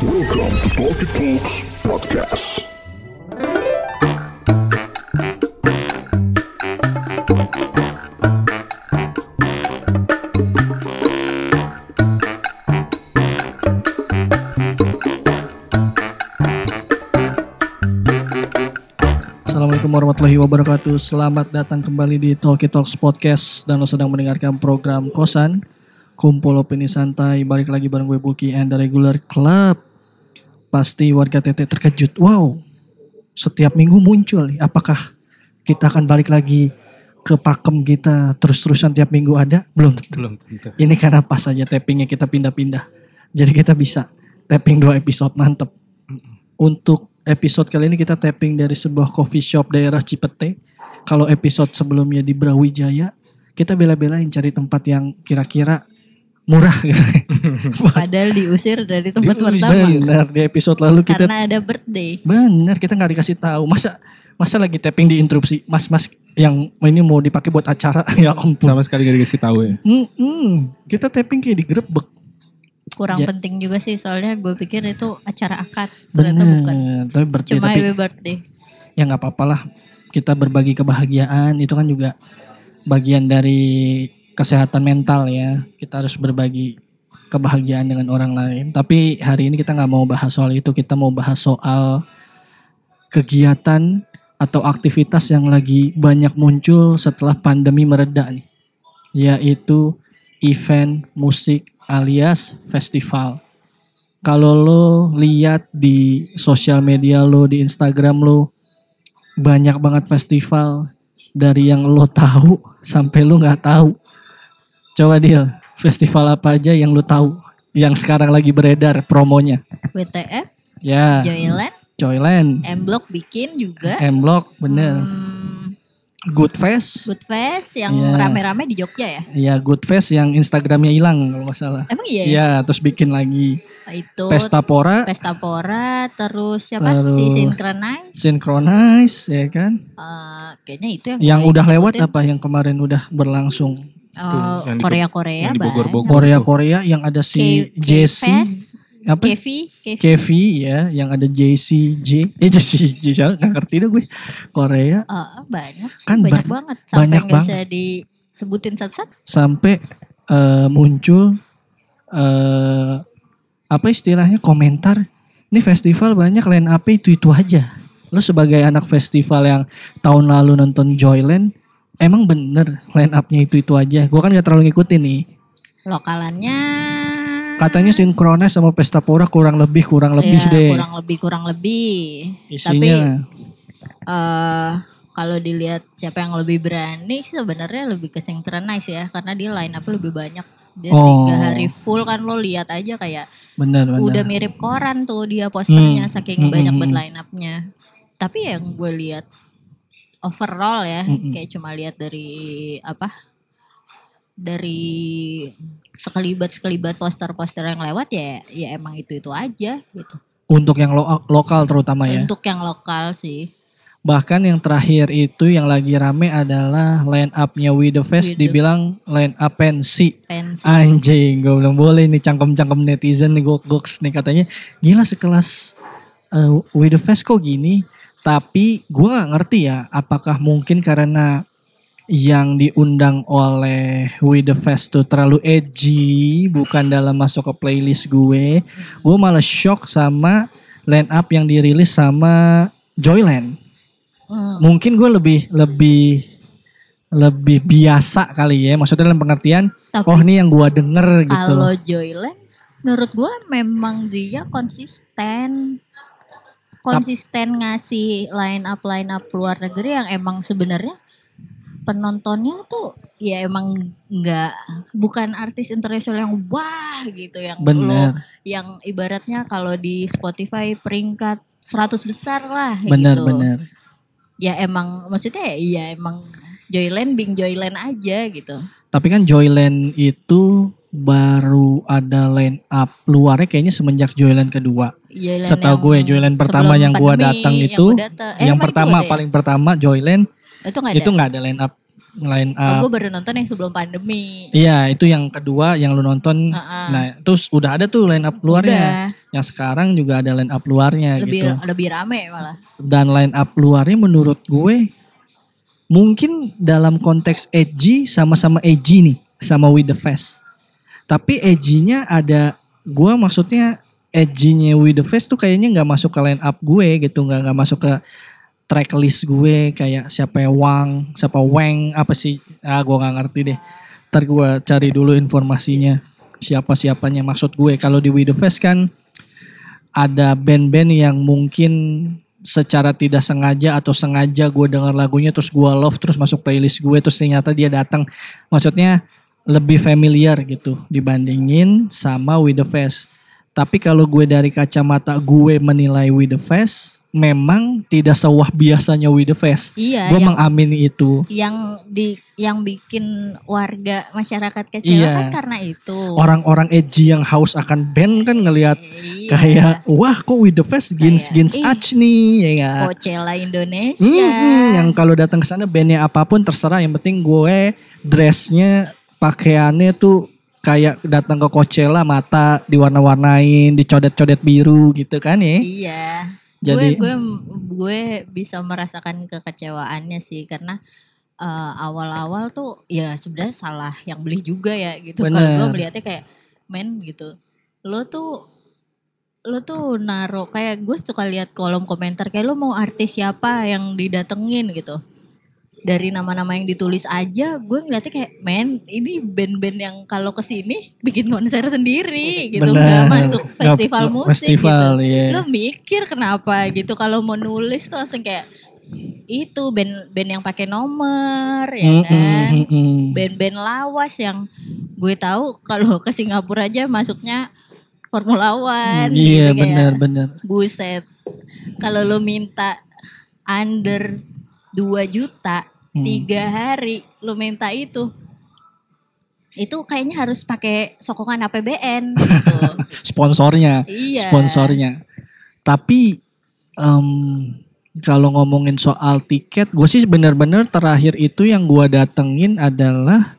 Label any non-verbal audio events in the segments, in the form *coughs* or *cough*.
Welcome to Talkie Talks Podcast. Assalamualaikum warahmatullahi wabarakatuh. Selamat datang kembali di Talkie Talks Podcast dan lo sedang mendengarkan program Kosan Kumpul Opini Santai. Balik lagi bareng gue Bulky and the Regular Club. Pasti warga TT terkejut. Wow, setiap minggu muncul. Apakah kita akan balik lagi ke pakem kita terus-terusan tiap minggu ada? Belum tentu. Belum tentu. Ini karena pas aja tappingnya kita pindah-pindah. Jadi kita bisa tapping dua episode mantep. Untuk episode kali ini kita tapping dari sebuah coffee shop daerah Cipete. Kalau episode sebelumnya di Brawijaya, kita bela-belain cari tempat yang kira-kira murah gitu. *laughs* Padahal diusir dari tempat pertama Bener, di episode lalu kita karena ada birthday. bener kita nggak dikasih tahu. Masa masa lagi tapping diinterupsi, mas-mas yang ini mau dipakai buat acara *laughs* ya ampun. Sama sekali gak dikasih tahu ya. Mm-mm. Kita tapping kayak digerebek. Kurang Ja- penting juga sih soalnya gue pikir itu acara akad. Ternyata bukan. Bener, tapi birthday Cuma tapi happy birthday. ya nggak apa-apa lah. Kita berbagi kebahagiaan itu kan juga bagian dari kesehatan mental ya. Kita harus berbagi kebahagiaan dengan orang lain. Tapi hari ini kita nggak mau bahas soal itu. Kita mau bahas soal kegiatan atau aktivitas yang lagi banyak muncul setelah pandemi mereda nih. Yaitu event musik alias festival. Kalau lo lihat di sosial media lo, di Instagram lo, banyak banget festival dari yang lo tahu sampai lo nggak tahu. Coba deal, festival apa aja yang lo tahu yang sekarang lagi beredar promonya? WTF, Ya, Joyland, Joyland, M Block bikin juga. M Block, bener. Hmm, Good Fest, Good Fest yang Iya. rame-rame di Jogja ya. ya Good Fest yang Instagramnya hilang kalau nggak salah. Emang iya ya? Ya, terus bikin lagi Itu Pesta Pora, Pesta Pora, terus siapa Terus- si Synchronize. Synchronize, ya kan? Eh, kayaknya itu yang Yang udah lewat ikutin. apa? Yang kemarin udah berlangsung? Oh, yang di- Korea-Korea yang di banyak. Bogor-Bogor. Korea Korea yang ada si K-Fest, apa? Kevi, Kevi. Ya, yang ada JC J, eh JC J, siapa? nggak ngerti dah gue. Korea Eh, banyak sih, Kan banyak ba- banget sampai banyak nggak bisa disebutin satu-satu. sampai eh, muncul eh apa istilahnya komentar. Ini festival banyak line up itu itu aja. Lo sebagai anak festival yang tahun lalu nonton Joyland, emang bener line upnya itu itu aja. Gue kan gak terlalu ngikutin nih. Lokalannya Katanya sinkronis sama Pesta Pora kurang lebih kurang lebih ya, deh. kurang lebih kurang lebih. Tapi Isinya eh kalau dilihat siapa yang lebih berani sih sebenarnya lebih ke synchronize ya karena dia line up lebih banyak. Dia Oh. tiga hari full kan lo lihat aja kayak bener bener. udah mirip koran tuh dia posternya Hmm. saking Hmm, banyak hmm, banget hmm. line up-nya. Tapi yang gue lihat overall ya Hmm, hmm. kayak cuma lihat dari apa? Dari sekelibat-sekelibat poster-poster yang lewat ya ya emang itu-itu aja gitu. Untuk yang lo- lokal terutama ya. Untuk yang lokal sih. Bahkan yang terakhir itu yang lagi rame adalah line up-nya We The Fest We dibilang line up pensi. Pensi. Anjing, gue bilang boleh nih cangkem-cangkem netizen nih gok-goks nih katanya. Gila sekelas uh, We The Fest kok gini. Tapi gue gak ngerti ya apakah mungkin karena yang diundang oleh We The Fest tuh terlalu edgy, bukan dalam masuk ke playlist gue. Gue malah shock sama line up yang dirilis sama Joyland. Hmm. Mungkin gue lebih lebih lebih biasa kali ya, maksudnya dalam pengertian, Tapi oh ini yang gue denger gitu. Kalau Joyland menurut gua memang dia konsisten konsisten ngasih line up line up luar negeri yang emang sebenarnya penontonnya tuh ya emang nggak bukan artis internasional yang wah gitu yang lo Bener, yang ibaratnya kalau di Spotify peringkat 100 besar lah bener, gitu. bener. Ya emang maksudnya ya emang Joyland Bing Joyland aja gitu. Tapi kan Joyland itu baru ada line up luarnya kayaknya semenjak Joyland kedua. Joyland Setahu yang gue Joyland pertama yang gue datang yang itu, datang. Eh, yang pertama ya? paling pertama Joyland itu nggak ada. itu nggak ada line up line Oh, up. gue baru nonton yang sebelum pandemi. Iya, itu yang kedua yang lu nonton. Heeh. Nah, terus udah ada tuh line up luarnya. Udah. Yang sekarang juga ada line up luarnya lebih gitu. lebih rame malah. Dan line up luarnya menurut gue mungkin dalam konteks edgy sama-sama edgy nih sama With The Fest. Tapi edgy-nya ada gue maksudnya edgy-nya With The Fest tuh kayaknya nggak masuk ke line up gue gitu, nggak nggak masuk ke tracklist gue kayak siapa Wang, siapa Wang apa sih? Ah gue nggak ngerti deh. Ntar gue cari dulu informasinya siapa siapanya maksud gue. Kalau di We The Fest kan ada band-band yang mungkin secara tidak sengaja atau sengaja gue dengar lagunya terus gue love terus masuk playlist gue terus ternyata dia datang maksudnya lebih familiar gitu dibandingin sama With The Fest. Tapi kalau gue dari kacamata gue menilai With The Fest memang tidak sewah biasanya With The Fest. Iya, gue mengamini itu. Yang di yang bikin warga masyarakat kecewa Iya. kan karena itu. Orang-orang edgy yang haus akan band kan ngelihat Iya. kayak wah kok With The Fest gins gins ach nih ya? Coachella Indonesia. Mm-mm, yang kalau datang ke sana bandnya apa pun terserah yang penting gue dressnya pakaiannya tuh kayak datang ke Coachella mata diwarna-warnain dicodet-codet biru gitu kan ya Iya. Jadi- gue gue gue bisa merasakan kekecewaannya sih karena eh, awal-awal tuh ya sebenarnya salah yang beli juga ya gitu. Kalau gue melihatnya kayak men gitu. Lo tuh lo tuh naro kayak gue suka lihat kolom komentar kayak lo mau artis siapa yang didatengin gitu. Dari nama-nama yang ditulis aja gue ngeliatnya kayak men ini band-band yang kalau ke sini bikin konser sendiri gitu. Bener. nggak masuk festival musik festival, gitu iya. lo mikir kenapa gitu kalau mau nulis tuh langsung kayak itu band band yang pakai nomor ya Mm-mm, kan? band-band lawas yang gue tahu kalau ke Singapura aja masuknya Formula One iya gitu, benar-benar buset. Kalau lo minta under 2 juta Hmm. tiga hari. Lo minta itu. Itu kayaknya harus pakai sokongan APBN gitu. *laughs* Sponsornya. Iya. sponsornya. Tapi em, kalau ngomongin soal tiket gue sih bener-bener terakhir itu yang gue datengin adalah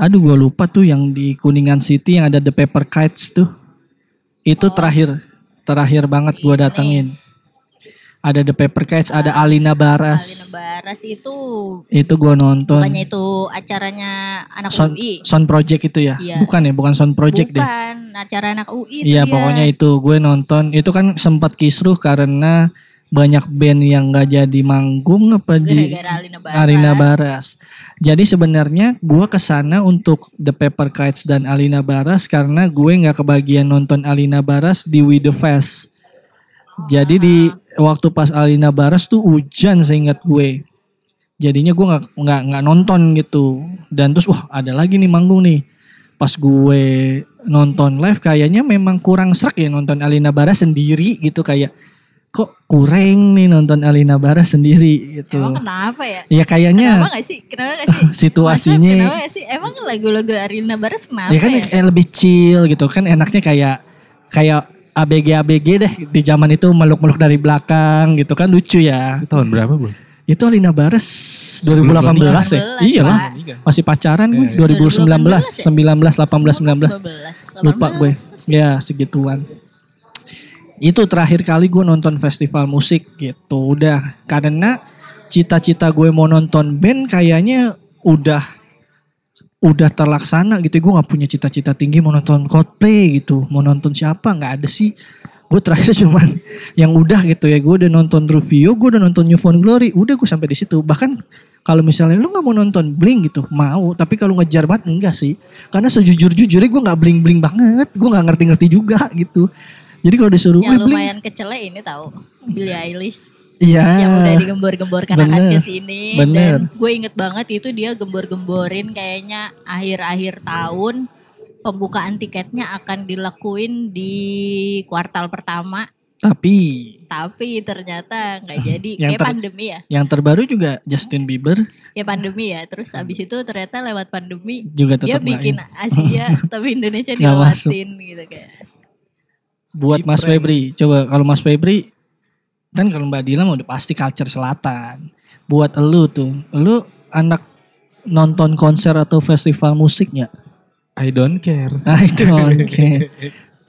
aduh gue lupa tuh yang di Kuningan City yang ada The Paper Kites tuh. Itu terakhir terakhir banget gue datengin ada The Paper Kites ada Alina Alina Baras Baras itu. Itu gue nonton. Bukannya itu acaranya anak Sound, UI Sound Project itu ya? Iya. bukan ya? Bukan Sound Project deh. Bukan acara anak UI itu Iya dia. pokoknya itu. Gue nonton. Itu kan sempat kisruh karena banyak band yang nggak jadi manggung apa di Alina Baras. Alina Baras. Jadi sebenarnya gue ke sana untuk The Paper Kites dan Alina Baras karena gue nggak kebagian nonton Alina Baras di We The Fest. Jadi di waktu pas Alina Baras tuh hujan seingat gue. Jadinya gue nggak nggak nggak nonton gitu. Dan terus wah ada lagi nih manggung nih. Pas gue nonton live kayaknya memang kurang serak ya nonton Alina Baras sendiri gitu kayak kok kurang nih nonton Alina Baras sendiri gitu. emang kenapa ya Ya kayaknya kenapa gak sih kenapa gak sih *laughs* situasinya- Masa kenapa gak sih emang lagu-lagu Alina Baras kenapa ya kan ya, lebih chill gitu kan enaknya kayak kayak ABG ABG deh di zaman itu meluk-meluk dari belakang gitu kan lucu ya. Itu tahun berapa bro? Itu Alina Sebelum 2018 ya. 2018, Iyalah. Pak. Masih pacaran gue Iya, iya. 2019, 19, 18, 19. 12, Lupa 18. gue. Ya segituan. Itu terakhir kali gue nonton festival musik gitu. Udah karena cita-cita gue mau nonton band kayaknya udah udah terlaksana gitu. Gue nggak punya cita-cita tinggi mau nonton Coldplay gitu. Mau nonton siapa nggak ada sih. Gue terakhir *laughs* cuman yang udah gitu ya. Gue udah nonton Rufio, gue udah nonton New Found Glory. Udah gue sampai di situ. Bahkan kalau misalnya lu nggak mau nonton Blink gitu, mau. Tapi kalau ngejar banget enggak sih. Karena sejujur-jujurnya gue nggak bling-bling banget. Gue nggak ngerti-ngerti juga gitu. Jadi kalau disuruh, yang lumayan kecele ini tahu Billie Eilish Iya. yang udah digembor-gemborkan akan ke sini dan gue inget banget itu dia gembor-gemborin kayaknya akhir-akhir tahun pembukaan tiketnya akan dilakuin di kuartal pertama. Tapi. Tapi ternyata nggak jadi. Yang kayak ter- pandemi ya? yang terbaru juga Justin Bieber. Ya pandemi ya. Terus abis itu ternyata lewat pandemi juga dia tetap nggak bikin in. Asia *laughs* tapi Indonesia dilewatin gitu kayak. Buat Mas. Febri. Coba kalau Mas Febri kan kalau Mbak Dila udah pasti culture selatan. Buat elu tuh, elu anak nonton konser atau festival musiknya? I don't care. *laughs* I don't care.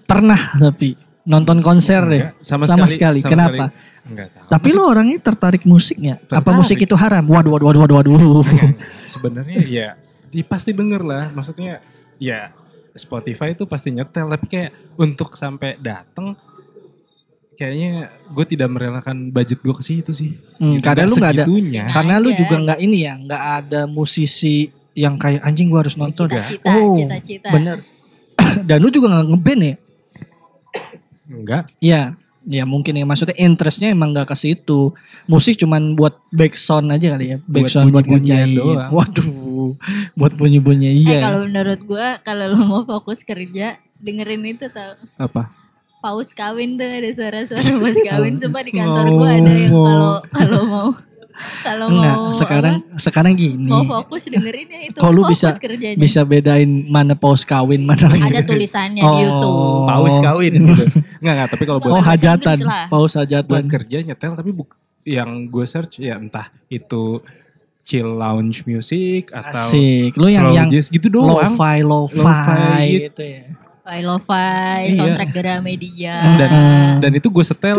Pernah tapi nonton konser deh. Sama, Sama, sekali, sekali. sama Kenapa? sekali. Enggak tahu. Tapi lo orangnya tertarik musiknya? Apa Tertarik. musik itu haram? Waduh, waduh, waduh, waduh, waduh. *laughs* sebenarnya ya di pasti denger lah maksudnya ya Spotify itu pasti nyetel tapi kayak untuk sampai dateng kayaknya gue tidak merelakan budget gue ke situ sih Hmm, Gitu, karena lu nggak ada, karena lu Aja. juga nggak ini ya, nggak ada musisi yang kayak anjing gua harus nonton. Cita-cita, oh, cita-cita. bener. *coughs* Dan lu juga nggak ngeband ya? enggak Iya, ya mungkin ya maksudnya interestnya emang nggak ke situ. Musik cuman buat backsound aja kali ya, backsound buat, bunyi-bunyian ngerjain. doang. Waduh, buat bunyi-bunyi Eh iya. kalau menurut gue kalau lo mau fokus kerja dengerin itu tau apa paus kawin tuh ada suara-suara *laughs* paus kawin coba di kantor gue ada yang kalau kalau mau kalau Enggak, mau sekarang sekarang gini. apa, mau fokus dengerin ya itu fokus bisa kerjanya bisa bedain mana paus kawin mana lagi? ada tulisannya Oh. di YouTube paus kawin gitu enggak enggak tapi kalau buat Oh hajatan, paus buat hajatan. kerja nyetel tapi buk- yang gue search ya entah itu chill lounge music atau Asik. Lu yang slow yang jazz gitu doang lo-fi, lo-fi, Lo-fi gitu ya. Fi Lo-Fi, Iya. soundtrack Gramedia. dan dan itu gue setel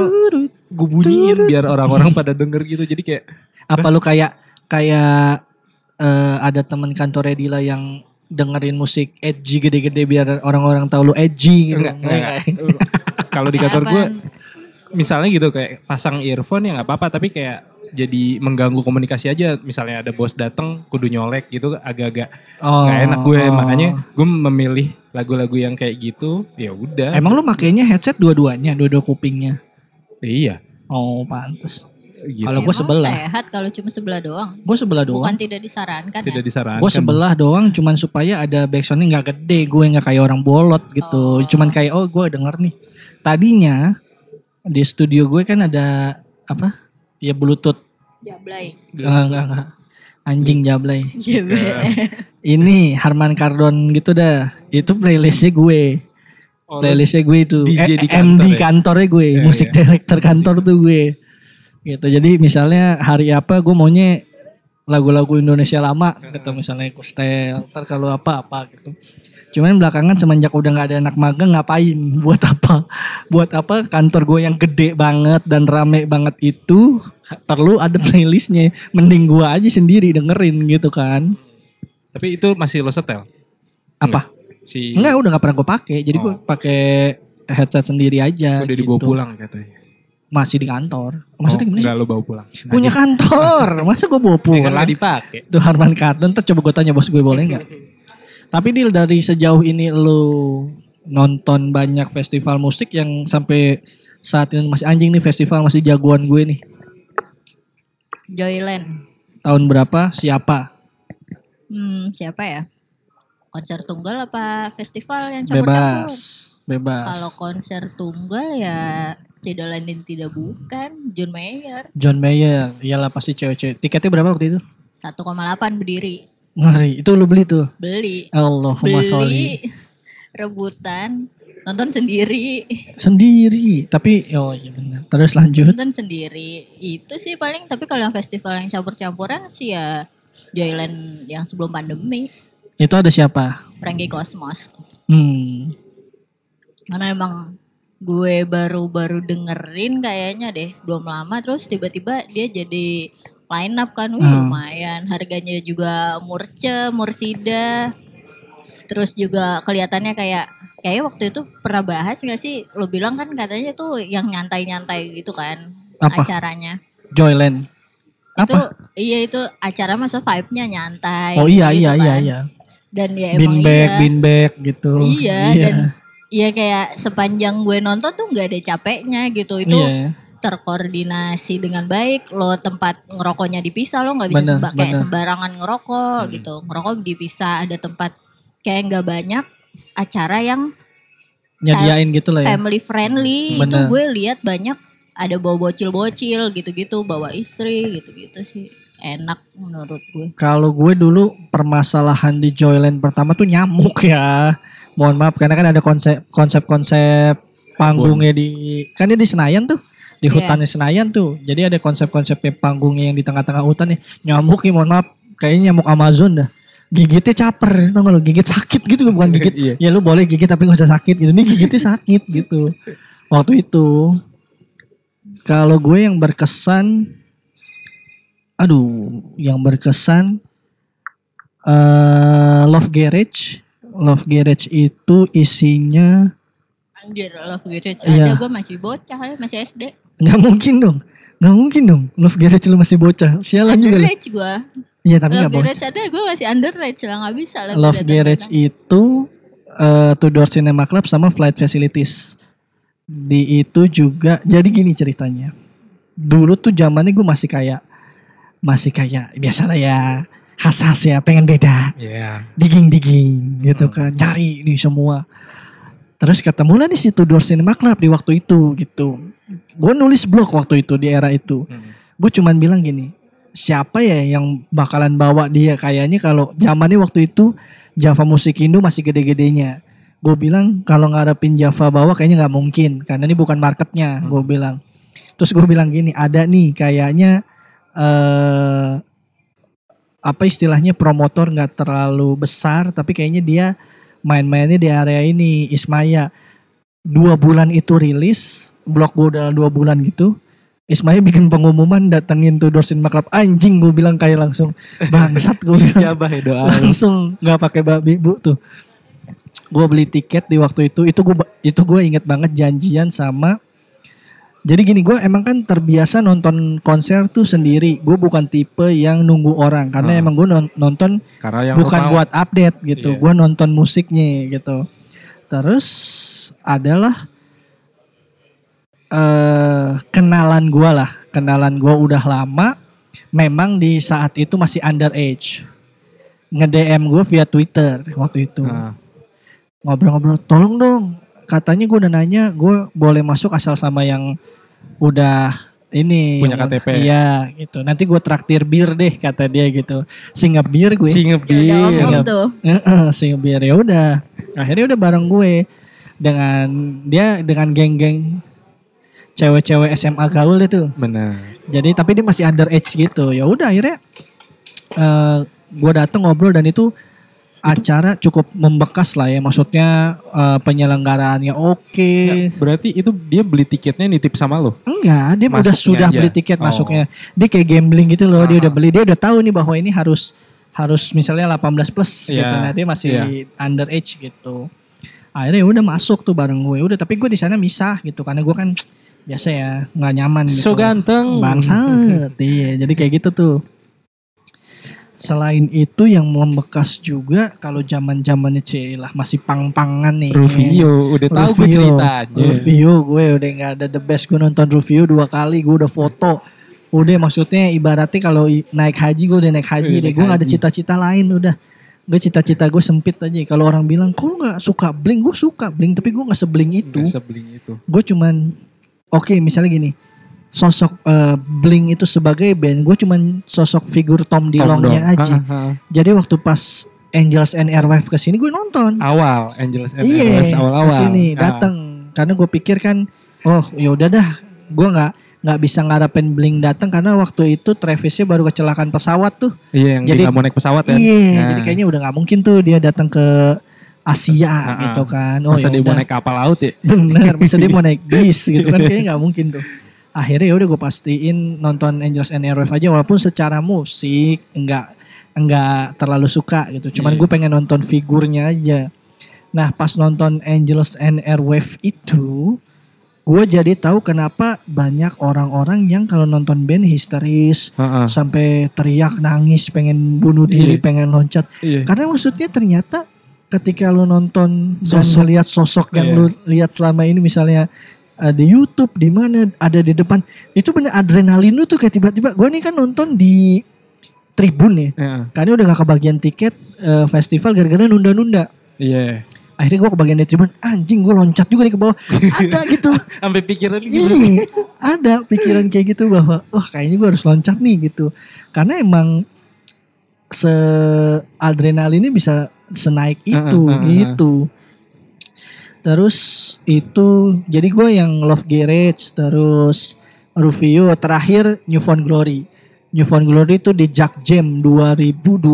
gue bunyiin biar orang-orang pada denger gitu jadi kayak Apa lu kayak kayak eh, ada teman kantor Edila yang dengerin musik edgy gede-gede biar orang-orang tahu lu edgy gitu. enggak, enggak, Enggak. enggak. kalau di kantor gue misalnya gitu kayak pasang earphone ya nggak apa-apa tapi kayak jadi mengganggu komunikasi aja misalnya ada bos dateng kudu nyolek gitu agak-agak Oh. nggak enak gue makanya gue memilih lagu-lagu yang kayak gitu ya udah Emang lu makainya headset dua-duanya, dua-dua kupingnya. iya Oh, pantes. gitu Kalau gue sebelah. sehat kalau cuma sebelah doang. Gue sebelah doang. Bukan tidak disarankan tidak ya. disarankan Gue sebelah doang cuman supaya ada backsoundnya nggak gede. Gue nggak kayak orang bolot gitu. Cuman kayak oh gue denger nih. Tadinya di studio gue kan ada apa? Ya bluetooth. Jablay. Enggak, enggak, enggak. Anjing jablay. Jablay. Ini Harman Kardon gitu dah. Itu playlistnya gue. Oh, playlistnya gue itu. DJ Eh, di MD kantor ya? kantornya gue. Iya, musik iya. director kantor tuh gue. Gitu. Jadi misalnya hari apa gue maunya lagu-lagu Indonesia lama gitu misalnya Kustel. Ntar kalau apa apa gitu. Cuman belakangan semenjak udah nggak ada anak magang ngapain? *laughs* Buat apa? Buat apa kantor gue yang gede banget dan rame banget itu perlu ada playlistnya. Mending gue aja sendiri dengerin gitu kan. tapi itu masih lo setel Apa? si Enggak, udah gak pernah gue pakai. Jadi gue pakai headset sendiri aja. udah dibawa gitu. pulang katanya Masih di kantor. Maksudnya oh, gimana sih? enggak lo bawa pulang Punya kantor. Masa gue bawa *laughs* Ya kan pulang? nggak dipakai Tuh Harman Kardon. Ntar coba gue tanya bos gue boleh nggak? Tapi Dil dari sejauh ini lu nonton banyak festival musik yang sampai saat ini masih anjing nih festival masih jagoan gue nih. Joyland. Tahun berapa? Siapa? Hmm, siapa ya? Konser tunggal apa festival yang Bebas. campur-campur? Bebas. Kalau konser tunggal ya tidak lain dan tidak bukan John Mayer John Mayer. Iyalah pasti cewek-cewek. Tiketnya berapa waktu itu? 1,8 berdiri Ngeri. Itu lu beli tuh. beli Allahumma sholli. beli rebutan nonton sendiri Sendiri. Tapi oh iya benar. Terus lanjut. nonton sendiri itu sih paling tapi kalau yang festival yang campur-campuran sih ya Joyland yang sebelum pandemi Itu ada siapa? Frankie Cosmos Hmm. karena emang gue baru-baru dengerin kayaknya deh belum lama terus tiba-tiba dia jadi line up kan wih Hmm. lumayan harganya juga murce mursida terus juga kelihatannya kayak kayak waktu itu pernah bahas gak sih lo bilang kan katanya tuh yang nyantai-nyantai gitu kan Apa? acaranya Joyland. itu Apa? iya itu acara masa vibe-nya nyantai Oh iya gitu iya iya kan. iya. dan ya emang Bean iya bean bag gitu. Iya, dan iya kayak sepanjang gue nonton tuh nggak ada capeknya gitu. Itu Iya. Terkoordinasi dengan baik. Lo tempat ngerokoknya dipisah, lo nggak bisa Bener, semba- kayak bener. sembarangan ngerokok gitu. Ngerokok dipisah, ada tempat kayak nggak banyak acara yang Nyediain gitu lah ya. family friendly. Itu Bener. gue lihat banyak ada bawa bocil-bocil gitu-gitu, bawa istri gitu-gitu sih. Enak menurut gue. Kalau gue dulu permasalahan di Joyland pertama tuh nyamuk ya. Mohon maaf karena kan ada konsep konsep-konsep panggungnya di kan dia di Senayan tuh. Di Iya. hutannya Senayan tuh. Jadi ada konsep-konsepnya panggungnya yang di tengah-tengah hutan nih. Nyamuk nih mohon maaf kayaknya nyamuk Amazon dah. Gigitnya caper, tau gak lu? Gigit sakit gitu bukan gigit. Iya. ya lu boleh gigit tapi gak usah sakit gitu. Ini gigitnya sakit *laughs* gitu. Waktu itu. Kalau gue yang berkesan, aduh, yang berkesan, eh Love Garage. Love Garage itu isinya Anjir, love garage Iya. ada gue masih bocah masih SD. Nggak mungkin dong, nggak mungkin dong. Love Garage lu masih bocah, sialan juga lu. Underage gue. Iya tapi Love nggak bocah. garage ada gue masih underage lah nggak bisa lah. Love Garage itu eh Tudor Cinema Club sama Flight Facilities. Di itu juga jadi gini ceritanya. Dulu tuh zamannya gue masih kayak masih kayak biasalah ya khas-khas ya pengen beda Iya. digging-digging gitu kan cari nih semua terus ketemu lah di situ Tudor Cinema Club di waktu itu gitu gue nulis blog waktu itu di era itu. Hmm. gue cuman bilang gini siapa ya yang bakalan bawa dia? Kayaknya kalau zamannya waktu itu Java Musik Indo masih gede-gedenya. Gue bilang kalau ngarepin Java bawa kayaknya nggak mungkin karena ini bukan marketnya gue bilang. Terus gue bilang gini ada nih kayaknya eh apa istilahnya promotor nggak terlalu besar tapi kayaknya dia main-mainnya di area ini Ismaya. Dua bulan itu rilis blog gue udah dua bulan gitu Ismaya bikin pengumuman datengin tuh Dorsin Club anjing gue bilang kayak langsung bangsat gue bilang. Ya doa. langsung nggak pakai babi bu tuh. Gue beli tiket di waktu itu itu gue itu gue inget banget janjian sama jadi gini gue emang kan terbiasa nonton konser tuh sendiri. Gue bukan tipe yang nunggu orang karena Ah. emang gue nonton Karena yang bukan buat update gitu. Iya. gue nonton musiknya gitu. Terus adalah eh kenalan gue lah kenalan gue udah lama memang di saat itu masih underage nge DM gue via Twitter waktu itu Nah, ngobrol-ngobrol tolong dong katanya gue udah nanya gue boleh masuk asal sama yang udah ini Punya KTP. iya gitu nanti gue traktir bir deh kata dia gitu singap bir gue Singebi. Ya udah Iya. omong tuh. Heeh, sing biar ya udah. Akhirnya udah bareng gue dengan dia dengan geng-geng cewek-cewek SMA gaul itu. Benar. Jadi tapi dia masih underage gitu. Ya udah akhirnya eh gue dateng ngobrol dan itu acara cukup membekas lah ya. Maksudnya eh, penyelenggaraannya oke. Berarti itu dia beli tiketnya nitip sama lo. Enggak, dia udah Masuknya sudah aja. beli tiket Oh. masuknya. Dia kayak gambling gitu loh, dia Ah. udah beli, dia udah tahu nih bahwa ini harus harus misalnya 18 plus gitu. Iya, Nah, dia masih iya. underage gitu. Akhirnya ya udah masuk tuh bareng gue. Udah tapi gue di sana misah gitu karena gue kan biasa ya nggak nyaman gitu. So ganteng. Bangsat. *laughs* iya, jadi kayak gitu tuh. Selain itu yang membekas juga kalau zaman-zamannya Cilah masih pang-pangan nih. Rufio, udah tahu gue ceritanya. Rufio gue udah nggak ada the best gue nonton Rufio dua kali gue udah foto udah maksudnya ibaratnya kalau naik haji gue udah naik haji Iya, deh naik gue nggak ada cita-cita lain udah gue cita-cita gue sempit aja kalau orang bilang kok lu nggak suka bling gue suka bling tapi gue nggak sebling itu Nggak sebling itu. gue cuman oke misalnya gini. Sosok eh, bling itu sebagai band gue cuman sosok figur Tom Dong. aja. Ha, ha, jadi waktu pas Angels and Airwave ke sini gue nonton. Awal Angels and iya Airwaves awal-awal. ke sini datang karena gue pikir kan oh ya udah dah. Gue nggak nggak bisa ngarepin bling datang karena waktu itu Travisnya baru kecelakaan pesawat tuh. Iya yang Jadi- nggak mau naik pesawat ya. iya Nah, jadi kayaknya udah nggak mungkin tuh dia datang ke Asia ah. gitu kan oh masa ya dia mau naik kapal laut ya? bener masa dia mau naik *laughs* bis gitu kan kayaknya nggak mungkin tuh akhirnya ya udah gue pastiin nonton Angels and Airwaves aja walaupun secara musik enggak enggak terlalu suka gitu cuman Iya. gue pengen nonton figurnya aja nah pas nonton Angels and Airwaves itu gue jadi tahu kenapa banyak orang-orang yang kalau nonton band histeris Heeh. sampai teriak nangis pengen bunuh diri Iya. pengen loncat Iya. karena maksudnya ternyata ketika lu nonton dan Sosok. ngeliat sosok yang Iya. lu lihat selama ini misalnya uh, di YouTube di mana ada di depan itu bener adrenalin lu tuh kayak tiba-tiba gue nih kan nonton di tribun ya Heeh. karena udah gak kebagian tiket uh, festival gara-gara nunda-nunda Iya. akhirnya gue kebagian di tribun anjing gue loncat juga nih ke bawah ada gitu *laughs* Sampai pikiran gitu. Iya, ada pikiran kayak gitu bahwa wah kayaknya gue harus loncat nih gitu. Karena emang se adrenalinnya bisa senaik itu Heeh, heeh, gitu. Terus itu jadi gue yang Love Garage terus Rufio terakhir New Found Glory. New Found Glory itu di Jack Jam 2012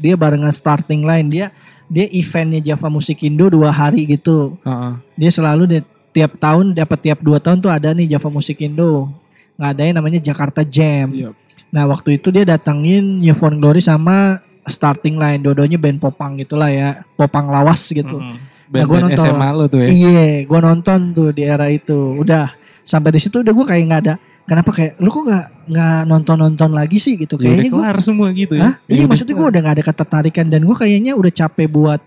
dia barengan starting line dia dia eventnya Java Musik Indo dua hari gitu Heeh. dia selalu di, tiap tahun dapat tiap dua tahun tuh ada nih Java Musik Indo ngadain namanya Jakarta Jam Iya. nah waktu itu dia datengin New Found Glory sama starting line dodonya band popang gitulah ya popang lawas gitu Mm-mm. Nah, gua Band-band nonton. SMA lo tuh ya. Iya, gue nonton tuh di era itu. Udah sampai di situ udah gue kayak nggak ada. Kenapa kayak lu kok nggak nggak nonton nonton lagi sih gitu? Ya Kayaknya gue, kelar semua gitu ya. Hah? Iya maksudnya gue udah nggak ada ketertarikan dan gue kayaknya udah capek buat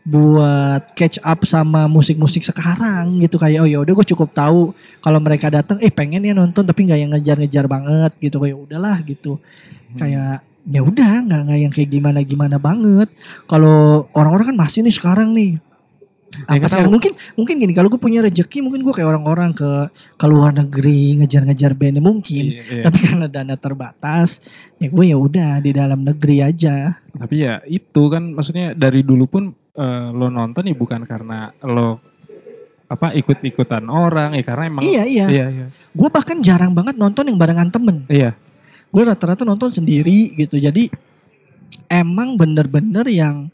buat catch up sama musik-musik sekarang gitu kayak oh ya udah gue cukup tahu kalau mereka datang eh pengen ya nonton tapi nggak yang ngejar-ngejar banget gitu kayak udahlah gitu kayak ya udah nggak nggak yang kayak gimana gimana banget. Kalau orang-orang kan masih nih sekarang nih. Ya, apa nggak sekarang mungkin mungkin gini kalau gue punya rezeki mungkin gue kayak orang-orang ke ke luar negeri ngejar-ngejar bandnya mungkin. Iya, iya. tapi *laughs* karena dana terbatas ya gue ya udah di dalam negeri aja. Tapi ya itu kan maksudnya dari dulu pun eh, lo nonton ya bukan karena lo apa ikut-ikutan orang ya karena emang iya iya. Iya iya. gue bahkan jarang banget nonton yang barengan temen. Iya. Gue rata-rata nonton sendiri gitu. Jadi emang bener-bener yang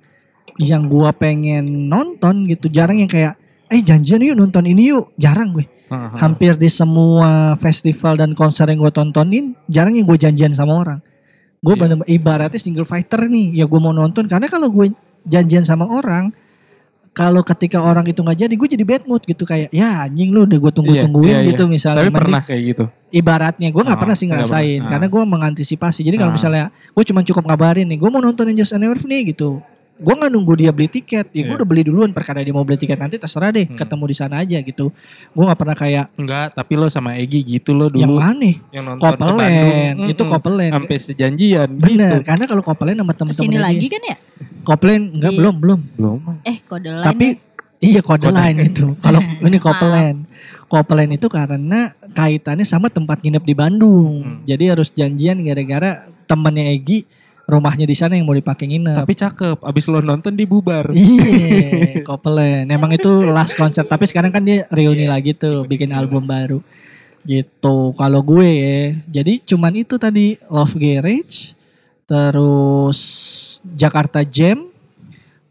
yang gue pengen nonton gitu. Jarang yang kayak eh janjian yuk nonton ini yuk. Jarang gue. Heeh. hampir di semua festival dan konser yang gue tontonin jarang yang gue janjian sama orang. Gue Iya. bener ibaratnya single fighter nih ya gue mau nonton. Karena kalau gue janjian sama orang kalau ketika orang itu nggak jadi gue jadi bad mood gitu kayak ya anjing lu udah gue tunggu tungguin Iya, iya, gitu iya. misalnya Tapi pernah kayak gitu. ibaratnya gue nggak Oh, pernah sih ngerasain pernah. karena gue mengantisipasi jadi kalau Ah. misalnya gue cuma cukup ngabarin nih gue mau nonton Angels and Earth nih gitu gue nggak nunggu dia beli tiket ya gue Iya. udah beli duluan perkara dia mau beli tiket nanti terserah deh Hmm. ketemu di sana aja gitu gue nggak pernah kayak Enggak, tapi lo sama Egi gitu lo yang dulu mana nih yang nonton ke Bandung. Kopelen itu Mm-mm. Kopelen Sampai sejanjian bener gitu. karena kalau Kopelen sama temen-temen lagi kan ya? Kopelen enggak Iya. belum belum Belum. Eh kode lain tapi ya? iya kode Kode. lain itu kalau *laughs* ini. Kopelen Kopelen itu karena kaitannya sama tempat nginep di Bandung Hmm. jadi harus janjian gara-gara temennya Egi rumahnya di sana yang mau dipakai nginep Tapi cakep. Abis lo nonton dibubar. Iya, Copeland. Emang itu last konser. Tapi sekarang kan dia reuni lagi tuh, bikin album baru. Gitu. Kalau gue ya, jadi cuman itu tadi Love Garage, terus Jakarta Jam,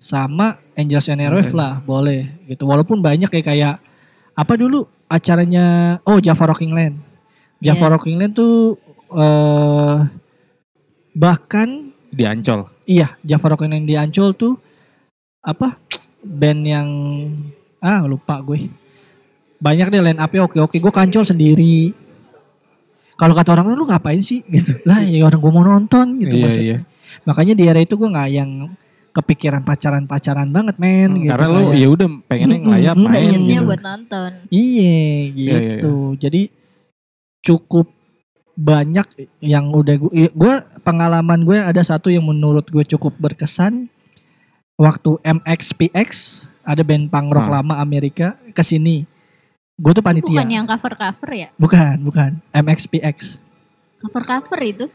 sama Angels and Airwaves lah, boleh. Gitu. Walaupun banyak kayak kayak apa dulu acaranya? Oh Java Rocking Land. Java Iya. Rocking Land tuh eh bahkan Di Ancol. Iya, Java Rock yang di Ancol tuh apa? Band yang ah lupa gue. Banyak deh line up-nya oke-oke. Gue kancol sendiri. Kalau kata orang lu ngapain sih gitu. Lah ya orang gue mau nonton gitu Iya, maksudnya. iya. Makanya di era itu gue nggak yang kepikiran pacaran-pacaran banget men gitu. Karena lo kayak. ya udah pengennya ngelayap mm-mm. main Budgetnya gitu. buat nonton. Iya Iya, iya, gitu. Jadi cukup banyak yang udah gue, gue pengalaman gue ada satu yang menurut gue cukup berkesan waktu MXPX ada band punk rock Ah. lama Amerika ke sini. Gue tuh panitia. Bukan yang cover-cover ya? Bukan, bukan. MXPX Cover-cover itu.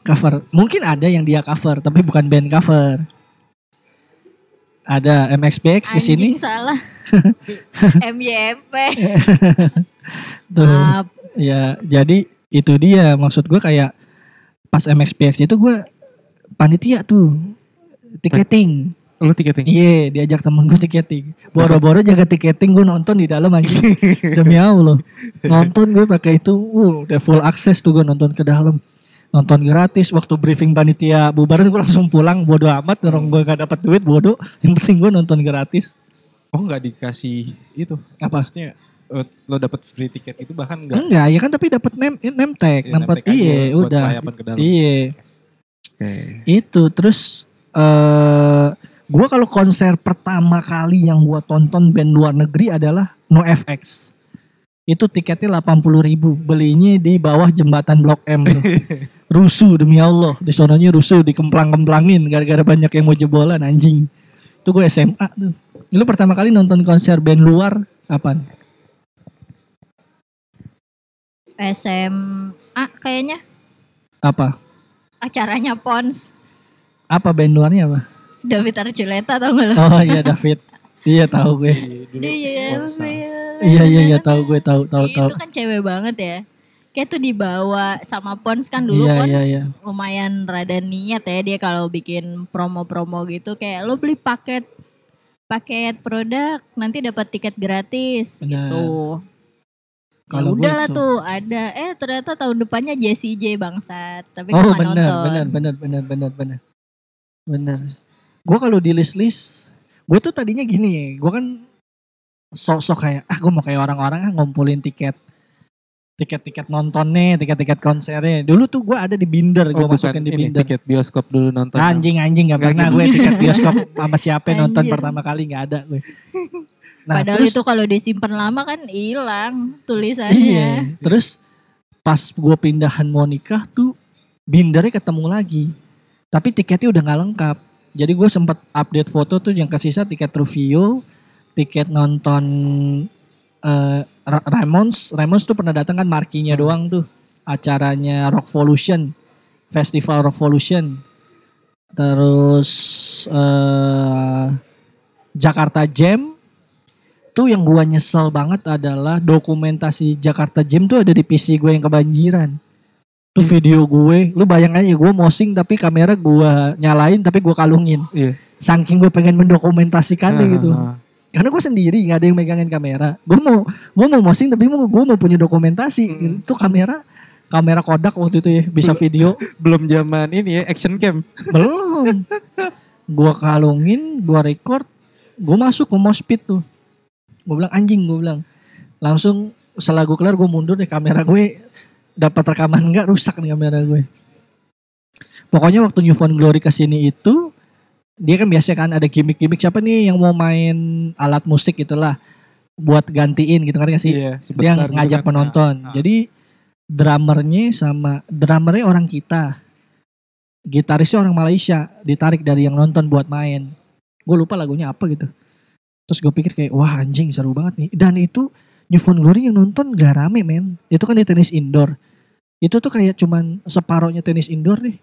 cover. Mungkin ada yang dia cover, tapi bukan band cover. Ada MXPX ke sini. Anjing salah. *laughs* MYMP. *laughs* Tuh. Maaf. Ya, jadi itu dia maksud gue kayak pas MXPX itu gue panitia tuh tiketing. Lo tiketing. Iya, diajak temen gue tiketing. Boro-boro jaga tiketing gue nonton di dalam aja. *laughs* Demi Allah. Nonton gue pakai itu, uh, udah full akses tuh gue nonton ke dalam. Nonton gratis waktu briefing panitia bubaran gue langsung pulang bodo amat orang gue gak dapat duit bodo yang penting gue nonton gratis Oh nggak dikasih itu. apa Maksudnya eh, lo dapet free tiket itu bahkan nggak. enggak ya kan tapi dapat name name tag Iya, dapat iya udah iya Oke. itu terus eh gua kalau konser pertama kali yang gua tonton band luar negeri adalah NoFX itu tiketnya 80 ribu belinya di bawah jembatan Blok M tuh. *laughs* rusuh demi Allah. Di sononya rusuh dikemplang-kemplangin gara-gara banyak yang mau jebolan anjing. Itu gue SMA tuh. Lu pertama kali nonton konser band luar kapan? SMA kayaknya. Apa? Acaranya Pons. apa band luarnya apa? David Archuleta tau gak lo? oh iya David. Iya tahu gue. Iya, iya iya. Iya tahu gue tahu tahu tahu Itu kan cewek banget ya. Kayak tuh dibawa sama Pons kan dulu Iya, Pons iya, iya. lumayan rada niat ya dia kalau bikin promo-promo gitu kayak lo beli paket paket produk nanti dapat tiket gratis Benar. gitu. Ya Kalau gue udahlah tuh- ada eh ternyata tahun depannya Jessie J bangsat tapi Oh benar, nonton. benar, benar, benar, benar, benar. Benar. Gue kalau di list-list, gue tuh tadinya gini ya, gue kan sok-sok kayak, ah gue mau kayak orang-orang ah ngumpulin tiket, tiket-tiket nontonnya, tiket-tiket konsernya. Dulu tuh gue ada di Binder, gue Oh, bukan masukin di ini Binder. tiket bioskop dulu nonton. Anjing-anjing gak Nggak pernah gitu. gue tiket bioskop sama siapa yang nonton pertama kali gak ada gue. Nah, Padahal terus- itu kalau disimpan lama kan hilang tulisannya. Iya. Terus pas gue pindahan mau nikah tuh bindernya ketemu lagi. Tapi tiketnya udah nggak lengkap. Jadi gue sempat update foto tuh yang kesisa tiket review, tiket nonton eh Ra- Ramones. Ramones tuh pernah datang kan markinya doang tuh. Acaranya Rockvolution. Festival Rockvolution. Terus eh Jakarta Jam tuh yang gua nyesel banget adalah dokumentasi Jakarta Jam tuh ada di PC gue yang kebanjiran. Tuh video gue, lu bayang aja gue mosing tapi kamera gua nyalain tapi gua kalungin. Iya. Saking gue pengen mendokumentasikannya Ah, gitu. ah, ah. Karena gue sendiri nggak ada yang megangin kamera. Gue mau gue mau mosing tapi gue mau punya dokumentasi. Itu kamera kamera Kodak waktu itu ya bisa video. *laughs* Belum zaman ini ya action cam. Belum. gua kalungin, gua record, gua masuk ke moshpit tuh. Gua bilang anjing, gua bilang. Langsung setelah gua kelar gua mundur deh kamera gue dapat rekaman enggak rusak nih kamera gue. Pokoknya waktu New Found Glory ke sini itu dia kan biasa kan ada gimmick-gimmick siapa nih yang mau main alat musik itulah buat gantiin gitu kan sih Iya, dia ngajak penonton. Ah, ah. Jadi drummernya sama drummernya orang kita, gitarisnya orang Malaysia, ditarik dari yang nonton buat main. Gue lupa lagunya apa gitu. Terus gue pikir kayak wah anjing seru banget nih. Dan itu New Found Glory yang nonton gak rame men. Itu kan di tenis indoor. Itu tuh kayak cuman separohnya tenis indoor nih.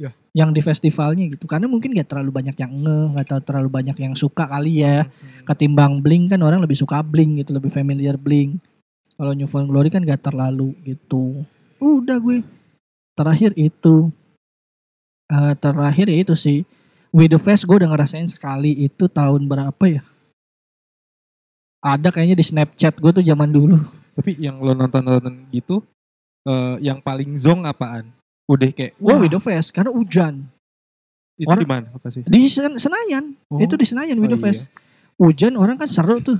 Ya. Yang di festivalnya gitu. Karena mungkin gak terlalu banyak yang nge, gak terlalu banyak yang suka kali ya ketimbang Blink kan orang lebih suka Blink gitu, lebih familiar Blink. Kalau New Found Glory kan gak terlalu gitu. Udah gue. Terakhir itu. eh, terakhir ya itu sih. With the Fest gue udah ngerasain sekali itu tahun berapa ya? Ada kayaknya di Snapchat gue tuh zaman dulu. Tapi yang lo nonton-nonton gitu, eh, yang paling zong apaan? Udah kayak, Gue wah With the Fest karena hujan. itu di mana? Apa sih? Di Sen- Senayan. Oh. Itu di Senayan With Oh, Fest. Hujan orang kan seru tuh.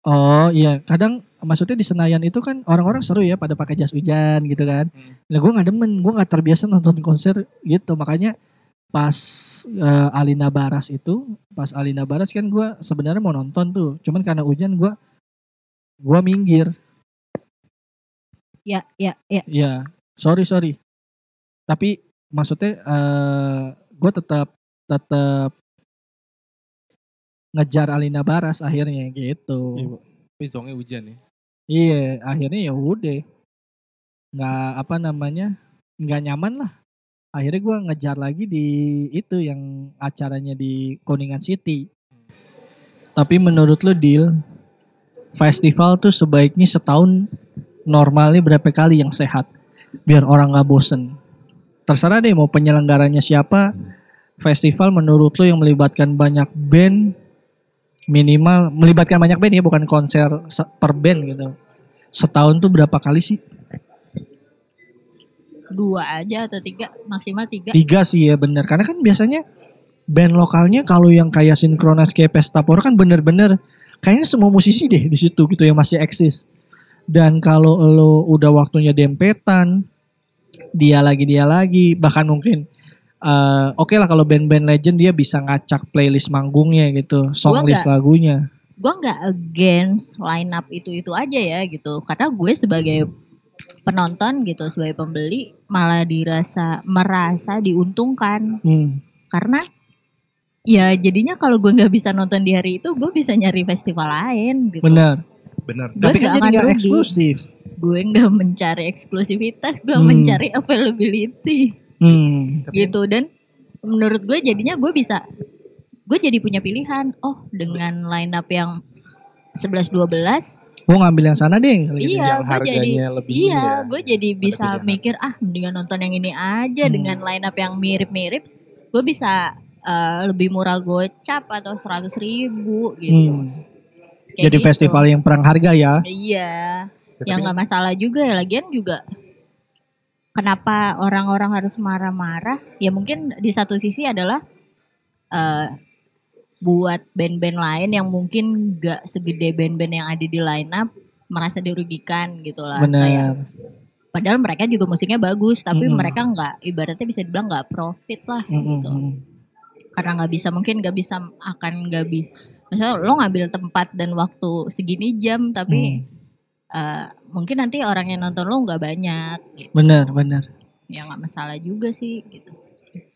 Oh iya, kadang maksudnya di Senayan itu kan orang-orang seru ya pada pakai jas hujan gitu kan. Hmm. Nah gue gak demen, gue gak terbiasa nonton konser gitu. Makanya pas eh, Alina Baras itu, pas Alina Baras kan gue sebenarnya mau nonton tuh. Cuman karena hujan gue gue minggir. Ya, ya, ya. Iya, sorry sorry. Tapi maksudnya eh gue tetap tetap ngejar Alina Baras akhirnya gitu. Iya, Tapi zongnya hujan ya. Iya, akhirnya ya udah. Nggak apa namanya, nggak nyaman lah. Akhirnya gue ngejar lagi di itu yang acaranya di Kuningan City. Tapi menurut lo deal, festival tuh sebaiknya setahun normalnya berapa kali yang sehat, biar orang nggak bosen. Terserah deh mau penyelenggaranya siapa. Festival menurut lo yang melibatkan banyak band, minimal melibatkan banyak band ya bukan konser se- per band gitu setahun tuh berapa kali sih Dua aja atau tiga, maksimal tiga. tiga sih ya bener karena kan biasanya band lokalnya kalau yang kayak sinkronis kayak Pestapor kan bener-bener kayaknya semua musisi deh di situ gitu yang masih eksis dan kalau lo udah waktunya dempetan dia lagi dia lagi bahkan mungkin eh, oke lah kalau band-band legend dia bisa ngacak playlist manggungnya gitu song Gua list nggak- lagunya. gue nggak against line up itu itu aja ya gitu. Karena gue sebagai penonton gitu sebagai pembeli malah dirasa merasa diuntungkan. Hmm. karena ya jadinya kalau gue nggak bisa nonton di hari itu gue bisa nyari festival lain gitu. Bener Benar. Gue tapi kan jadi nggak eksklusif gue nggak mencari eksklusivitas gue Hmm. mencari availability hmm. gitu dan menurut gue jadinya gue bisa gue jadi punya pilihan oh dengan line up yang 11 12 Gue ngambil yang sana deh. Gitu. Iya, yang gue harganya jadi lebih iya, ya. gue jadi bisa pilihan. mikir ah mendingan nonton yang ini aja Hmm. dengan line up yang mirip-mirip, gue bisa eh, lebih murah gocap atau seratus ribu gitu. Hmm. Kayak Jadi gitu. festival yang perang harga ya. Iya, Tapi yang nggak masalah juga ya lagian juga. Kenapa orang-orang harus marah-marah? Ya mungkin di satu sisi adalah eh buat band-band lain yang mungkin gak segede band-band yang ada di line up merasa dirugikan gitu lah. Kayak Benar. Padahal mereka juga musiknya bagus, tapi Mm-mm. mereka nggak ibaratnya bisa dibilang nggak profit lah Mm-mm. gitu. Karena nggak bisa mungkin nggak bisa akan nggak bisa. Misalnya lo ngambil tempat dan waktu segini jam, tapi eh, mungkin nanti orang yang nonton lo nggak banyak. Gitu. Benar, benar. Ya nggak masalah juga sih gitu.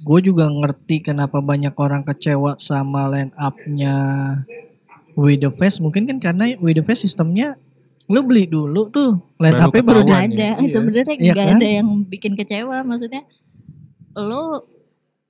Gue juga ngerti kenapa banyak orang kecewa sama line up-nya We The Fest. Mungkin kan karena We The Fest sistemnya lu beli dulu tuh line Baru up-nya baru ada, Iya. sebenarnya Iya nggak kan? ada yang bikin kecewa. Maksudnya lo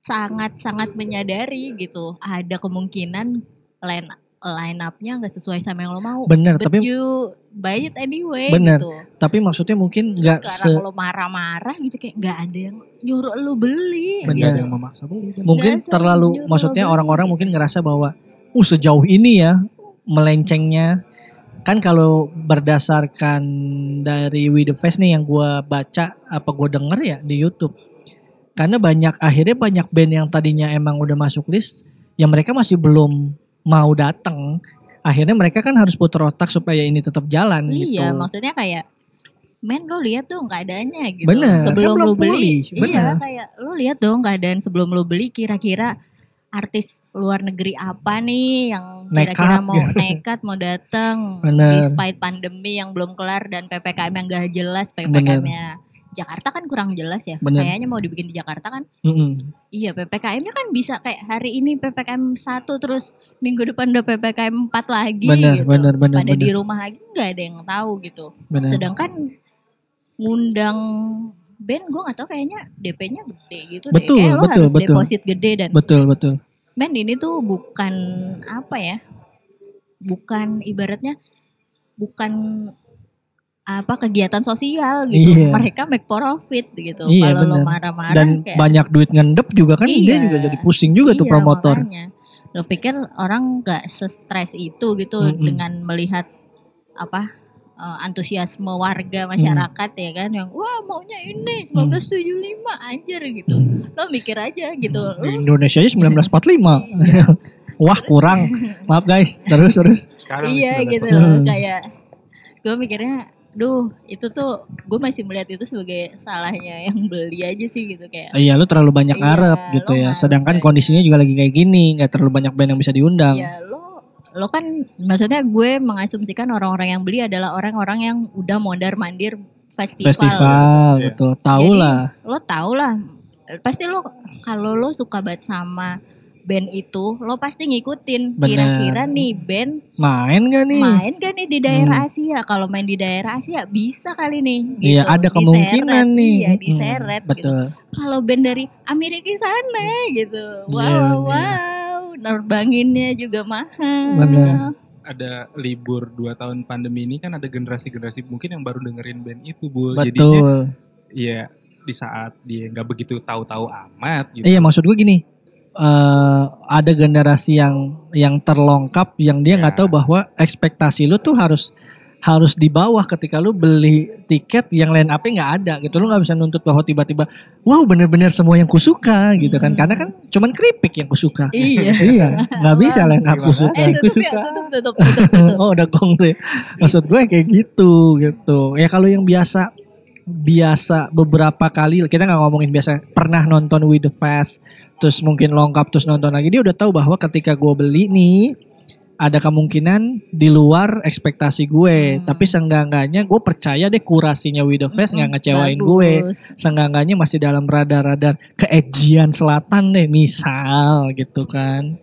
sangat-sangat menyadari gitu ada kemungkinan line line up-nya nggak sesuai sama yang lo mau. Bener, But tapi you buy it anyway Bener. gitu. tapi maksudnya mungkin nggak se Sekarang lo marah-marah gitu kayak nggak ada yang nyuruh lo beli. Bener. Gitu. yang memaksa beli kan. mungkin Nggak terlalu maksudnya orang-orang mungkin ngerasa bahwa uh sejauh ini ya melencengnya kan kalau berdasarkan dari We The Fest nih yang gua baca apa gua denger ya di YouTube karena banyak akhirnya banyak band yang tadinya emang udah masuk list yang mereka masih belum mau datang akhirnya mereka kan harus putar otak supaya ini tetap jalan Iya, gitu maksudnya kayak men lo lihat dong keadaannya gitu. Bener, sebelum kan belum lo beli. pulih, bener. Iya, kayak lo lihat dong keadaan sebelum lo beli kira-kira artis luar negeri apa nih yang kira-kira Nekat, mau gitu. nekat mau datang despite pandemi yang belum kelar dan PPKM yang gak jelas PPKM-nya Jakarta kan kurang jelas ya Bener. kayaknya mau dibikin di Jakarta kan Mm-mm. iya PPKM-nya kan bisa kayak hari ini PPKM 1 terus minggu depan udah PPKM 4 lagi Bener, gitu bener, bener, pada di bener. rumah lagi nggak ada yang tahu gitu benar sedangkan ngundang band gue gak tau kayaknya DP-nya gede gitu Betul, deh. Kayak lo betul, harus betul. deposit gede dan betul betul band ini tuh bukan apa ya? Bukan ibaratnya bukan apa kegiatan sosial gitu. Iya. Mereka make profit gitu. Iya, Kalau lo marah-marah dan kayak banyak duit ngendep juga kan dia Iya. juga jadi pusing juga tuh Iya, promotor makanya. Lo pikir orang nggak se-stres itu gitu Mm-mm. dengan melihat apa eh, antusiasme warga masyarakat ya kan yang wah maunya ini Mm. 1975 anjir gitu. Lo mikir aja gitu. Lo Di Indonesia aja 1945 *laughs* wah kurang *laughs* maaf guys terus terus Sekarang iya 19 gitu Hmm. loh kayak gue mikirnya duh itu tuh gue masih melihat itu sebagai salahnya yang beli aja sih gitu kayak iya lu terlalu banyak Iya, ngarep lu gitu ya. ngarep sedangkan kondisinya juga lagi kayak gini nggak terlalu banyak band yang bisa diundang. Ya lo lo kan maksudnya gue mengasumsikan orang-orang yang beli adalah orang-orang yang udah mondar mandir festival, festival Iya. betul. Tahu lah lo tau lah pasti lo kalau lo suka banget sama band itu lo pasti ngikutin. Kira-kira nih band main gak nih? main gak nih di daerah Asia? Kalau main di daerah Asia bisa kali nih gitu. Iya ada Diseret, kemungkinan nih. Iya Mm-mm, diseret gitu. betul. Kalau band dari Amerika sana gitu. Wow Iya, wow, bener. wow. Nerbanginnya juga mahal. Bener. ada libur 2 tahun pandemi ini kan ada generasi-generasi mungkin yang baru dengerin band itu bu. Jadinya betul. iya di saat dia nggak begitu tahu-tahu amat gitu. Iya maksud gue gini, eh ada generasi yang yang terlongkap yang dia nggak Ya. tahu bahwa ekspektasi lu tuh harus harus di bawah ketika lu beli tiket yang line up nggak ada gitu. Lu nggak bisa nuntut bahwa tiba-tiba wow bener-bener semua yang kusuka gitu kan. Karena kan cuman keripik yang kusuka. Iya. *laughs* iya. Nggak bisa line up Terima kusuka. Eh, tutup kusuka. ya, tutup, tutup, *laughs* tutup, tutup. oh udah gong tuh ya. maksud gue kayak gitu gitu. Ya kalau yang biasa biasa beberapa kali kita nggak ngomongin biasa pernah nonton with the fast terus mungkin lengkap terus nonton lagi dia udah tahu bahwa ketika gue beli nih ada kemungkinan di luar ekspektasi gue Hmm. tapi seenggak-enggaknya gue percaya deh kurasinya with the fast nggak Mm-mm, ngecewain bagus. gue seenggak-enggaknya masih dalam radar-radar keejian selatan deh misal gitu kan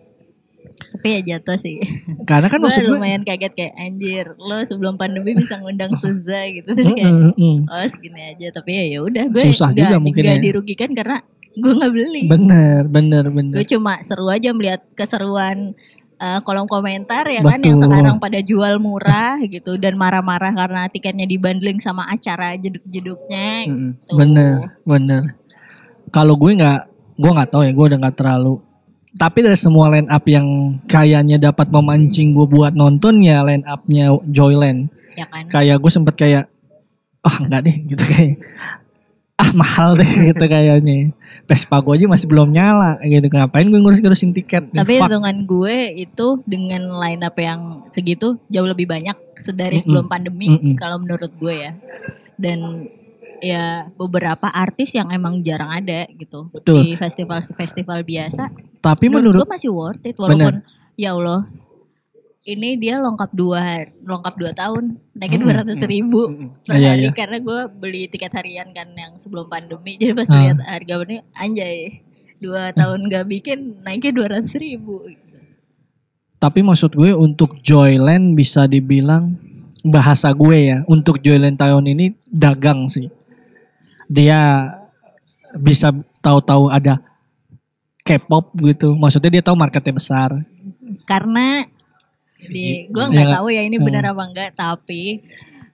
tapi ya jatuh sih *laughs* karena kan maksud gue lumayan kaget kayak anjir lo sebelum pandemi bisa ngundang Suza gitu terus *laughs* kayak Mm, oh segini aja tapi ya ya udah gue Susah nggak- juga mungkin nggak ya. dirugikan karena gue nggak beli Bener, bener, bener. gue cuma seru aja melihat keseruan eh, kolom komentar ya kan yang Betul. sekarang pada jual murah *laughs* gitu dan marah-marah karena tiketnya dibundling sama acara jeduk-jeduknya gitu. Bener, bener. Kalau gue nggak, gue nggak tahu ya, gue udah nggak terlalu. Tapi dari semua line up yang kayaknya dapat memancing gue buat nonton ya line upnya Joyland. Ya kan? Kayak gue sempet kayak, ah nggak deh gitu kayak, ah mahal deh *laughs* gitu kayaknya. Vespa gue aja masih belum nyala gitu. Ngapain gue ngurus-ngurusin tiket? Tapi dengan gue itu dengan line up yang segitu jauh lebih banyak dari Mm-mm. sebelum pandemi Mm-mm. kalau menurut gue ya. Dan ya beberapa artis yang emang jarang ada gitu Betul. di festival-festival biasa. Tapi menurut, menurut, gue masih worth it walaupun ya Allah ini dia lengkap dua hari- lengkap dua tahun naiknya dua ratus ribu per Iya, hari iya. karena gue beli tiket harian kan yang sebelum pandemi jadi pas Ah. lihat harga ini anjay dua tahun gak bikin naiknya dua ratus ribu tapi maksud gue untuk Joyland bisa dibilang bahasa gue ya untuk Joyland tahun ini dagang sih. Dia bisa tahu-tahu ada K-pop gitu. Maksudnya dia tahu marketnya besar. karena di gue Iya nggak nggak? tahu ya ini Hmm. benar apa enggak tapi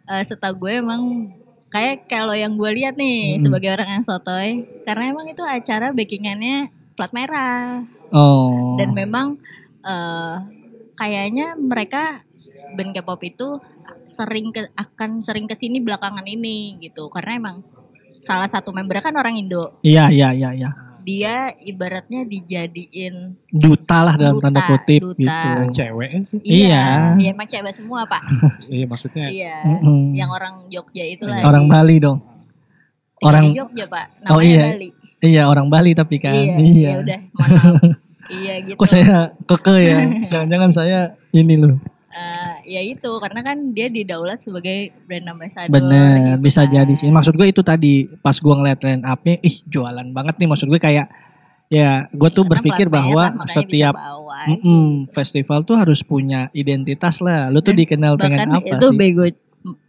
eh, setahu gue emang kayak kalau yang gue lihat nih Hmm. sebagai orang yang sotoy karena emang itu acara backingannya plat merah Oh. dan memang eh, kayaknya mereka band K-pop itu sering ke, akan sering ke sini belakangan ini gitu karena emang salah satu member kan orang Indo Iya iya iya iya. dia ibaratnya dijadiin Duta lah dalam Duta, tanda kutip duta. gitu. Cewek sih. Iya. iya emang cewek semua pak *laughs* Iya maksudnya. iya Mm-mm. yang orang Jogja itu lah Orang di- Bali dong. tinggal orang- di Jogja pak namanya Oh, iya. Bali Iya orang Bali tapi kan. iya Iya. ya udah maaf. *laughs* iya gitu Kok saya keke ya? Jangan-jangan saya ini loh. Eh, ya itu karena kan dia didaulat sebagai brand ambassador Bener, gitu bisa kan. jadi sih. Maksud gue itu tadi pas gue ngeliat line up-nya, ih jualan banget nih. Maksud gue kayak, ya gue tuh Karena berpikir merah, bahwa setiap bawa. mm-mm, festival tuh harus punya identitas lah. Lu tuh dikenal bahkan apa itu sih? bego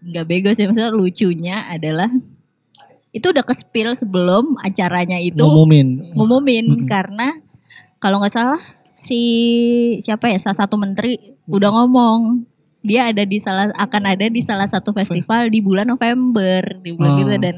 nggak bego sih maksudnya lucunya adalah itu udah ke spill sebelum acaranya itu Ngumumin. ngumumin Mm-mm. karena kalau nggak salah si siapa ya salah satu menteri udah ngomong dia ada di salah akan ada di salah satu festival di bulan November di bulan Oh. gitu dan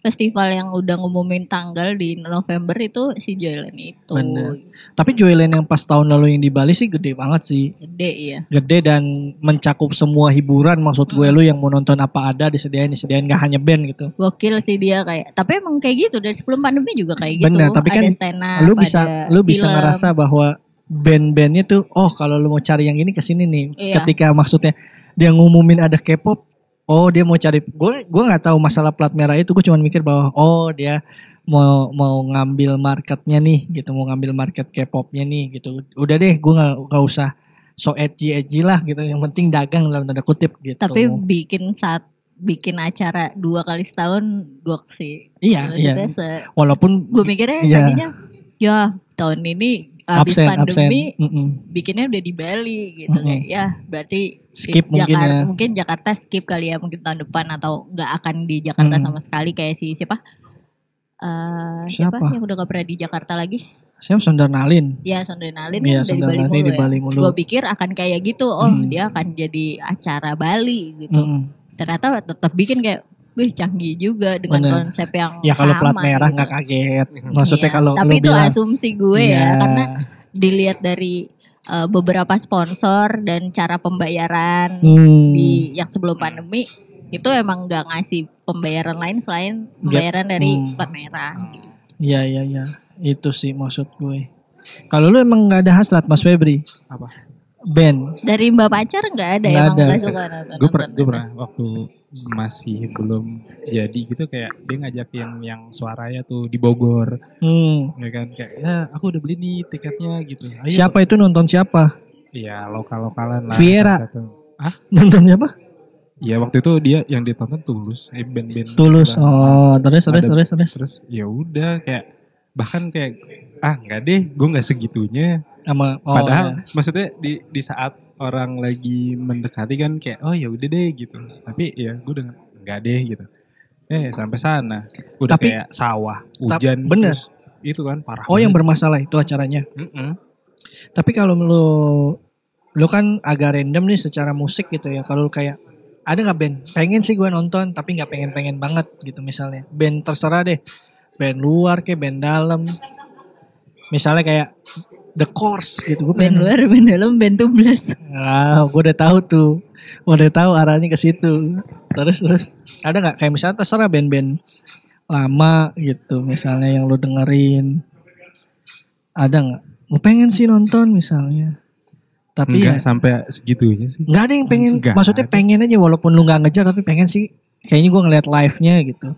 festival yang udah ngumumin tanggal di November itu si Joyland itu Bener. Tapi Joyland yang pas tahun lalu yang di Bali sih gede banget sih. gede ya Gede dan mencakup semua hiburan. Maksud gue lu yang mau nonton apa ada disediain disediain gak hanya band gitu. gokil sih dia kayak tapi emang kayak gitu dari sebelum pandemi juga kayak gitu Bener, tapi kan ada stand up, lu bisa lu bisa film. ngerasa bahwa band-bandnya tuh oh kalau lu mau cari yang ini ke sini nih. Iya. ketika maksudnya dia ngumumin ada K-pop oh dia mau cari gue gue nggak tahu masalah plat merah itu gue cuma mikir bahwa oh dia mau mau ngambil marketnya nih gitu mau ngambil market K-popnya nih gitu. Udah deh gue nggak nggak usah so edgy edgy lah gitu. Yang penting dagang dalam tanda kutip gitu. Tapi bikin saat bikin acara dua kali setahun gok sih. Iya iya. se- walaupun gue mikirnya Iya. tadinya ya tahun ini habis absen absen pandemi Mm-mm. bikinnya udah di Bali gitu Mm-mm. kayak ya berarti Skip di mungkin Jakarta, ya. mungkin Jakarta skip kali ya mungkin tahun depan atau nggak akan di Jakarta Mm. sama sekali kayak si siapa Eh siapa? Siapa? yang udah gak pernah di Jakarta lagi saya Sondernalin ya Sondrenalin Iya, kan udah di Bali Sondrenalin mulu di ya Bali mulu. gue pikir akan kayak gitu oh Mm. dia akan jadi acara Bali gitu Mm-mm. ternyata tetap bikin kayak Wih canggih juga dengan Bener. konsep yang Ya kalau plat sama merah gitu. nggak kaget. Maksudnya Iya, kalau tapi lu itu bilang asumsi gue Iya. ya karena dilihat dari uh, beberapa sponsor dan cara pembayaran hmm, di yang sebelum pandemi itu emang nggak ngasih pembayaran lain selain pembayaran dari Hmm. plat merah. Iya iya iya. Itu sih maksud gue. Kalau lu emang nggak ada hasrat Mas Febri, Apa? band. Dari Mbak Pacar nggak ada Nggak emang ada. nggak suka nonton. Gue pernah, gue pernah waktu masih belum jadi gitu kayak dia ngajakin yang suaranya tuh di Bogor, Hmm. ya kan kayak ya aku udah beli nih tiketnya gitu. Ayo. Siapa itu nonton siapa? Iya lokal lokalan lah. Viera. satu-satu. Nonton siapa? Iya waktu itu dia yang ditonton tulus, eh band-band. Tulus. gitu. Oh, terus terus terus terus. Terus ya udah kayak bahkan kayak ah nggak deh, gue nggak segitunya. Sama oh, Padahal iya. maksudnya di di saat orang lagi mendekati kan kayak oh ya udah deh gitu. Tapi ya gue udah nggak deh gitu. Eh sampai sana udah Tapi- kayak sawah, Tap- hujan. bener. terus itu kan parah. Oh yang banget. bermasalah itu acaranya. Mm-mm. Tapi kalau lu lu kan agak random nih secara musik gitu ya. Kalau kayak ada nggak band pengen sih gue nonton tapi nggak pengen pengen banget gitu misalnya band terserah deh band luar kayak band dalam misalnya kayak The Course gitu. Gue Band pengen luar, band dalam, band tublas. ah gue udah tahu tuh. Gue udah tahu arahnya ke situ. Terus terus. Ada nggak? Kayak misalnya terserah band-band lama gitu. Misalnya yang lu dengerin. Ada nggak? Gue pengen sih nonton misalnya. Tapi Enggak ya sampai segitunya sih. nggak ada yang pengen. Nggak maksudnya ada. pengen aja walaupun lu nggak ngejar tapi pengen sih. Kayaknya gue ngeliat live-nya gitu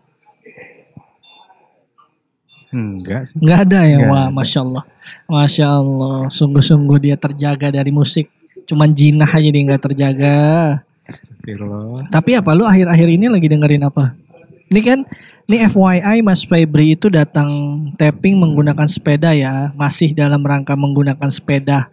Enggak sih. nggak ada ya Nggak wah ada. masya allah. Masya allah. Sungguh-sungguh dia terjaga dari musik. Cuman jinah aja dia nggak terjaga. Astagfirullah. tapi apa lu akhir-akhir ini lagi dengerin apa? Ini kan ini FYI Mas Febri itu datang tapping menggunakan sepeda ya. Masih dalam rangka menggunakan sepeda.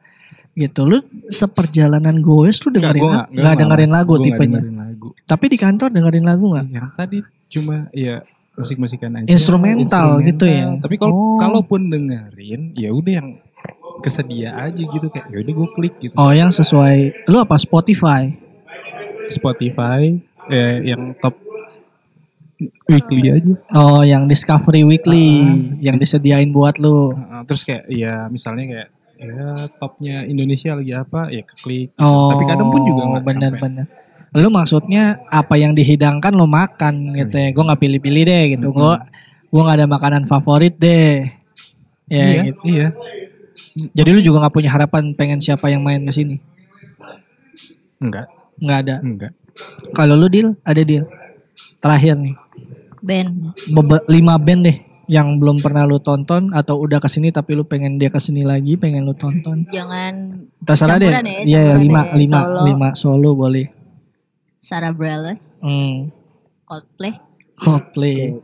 Gitu. Lu seperjalanan goes lu dengerin gua nggak nggak dengerin lagu tipenya? dengerin lagu. tapi di kantor dengerin lagu nggak Yang tadi cuma ya musik-musikan aja. Instrumental gitu ya? Tapi kalau Oh. kalaupun dengerin ya udah yang kesedia aja gitu kayak ya udah gue klik gitu. oh yang sesuai lu apa Spotify Spotify eh, yang top weekly aja. Oh, yang Discovery Weekly Ah, yang disediain buat lu. Uh, terus kayak ya misalnya kayak ya topnya Indonesia lagi apa ya klik. Oh, Tapi kadang pun juga nggak bener sampai. bener. Lu maksudnya apa yang dihidangkan lo makan gitu ya? Gue nggak pilih-pilih deh gitu. Gue gue nggak ada makanan favorit deh. Ya, iya, gitu. iya. Jadi lu juga nggak punya harapan pengen siapa yang main ke sini? Enggak, Nggak ada. enggak. Kalau lu deal, ada deal. Terakhir nih, Band. Bebe- lima band deh yang belum pernah lu tonton atau udah ke sini tapi lu pengen dia ke sini lagi, pengen lu tonton. Jangan Terserah deh. Ya, Iya, campuran lima, ya. lima, Solo. lima solo boleh. Sarah Bareilles, Hmm. Coldplay, Coldplay.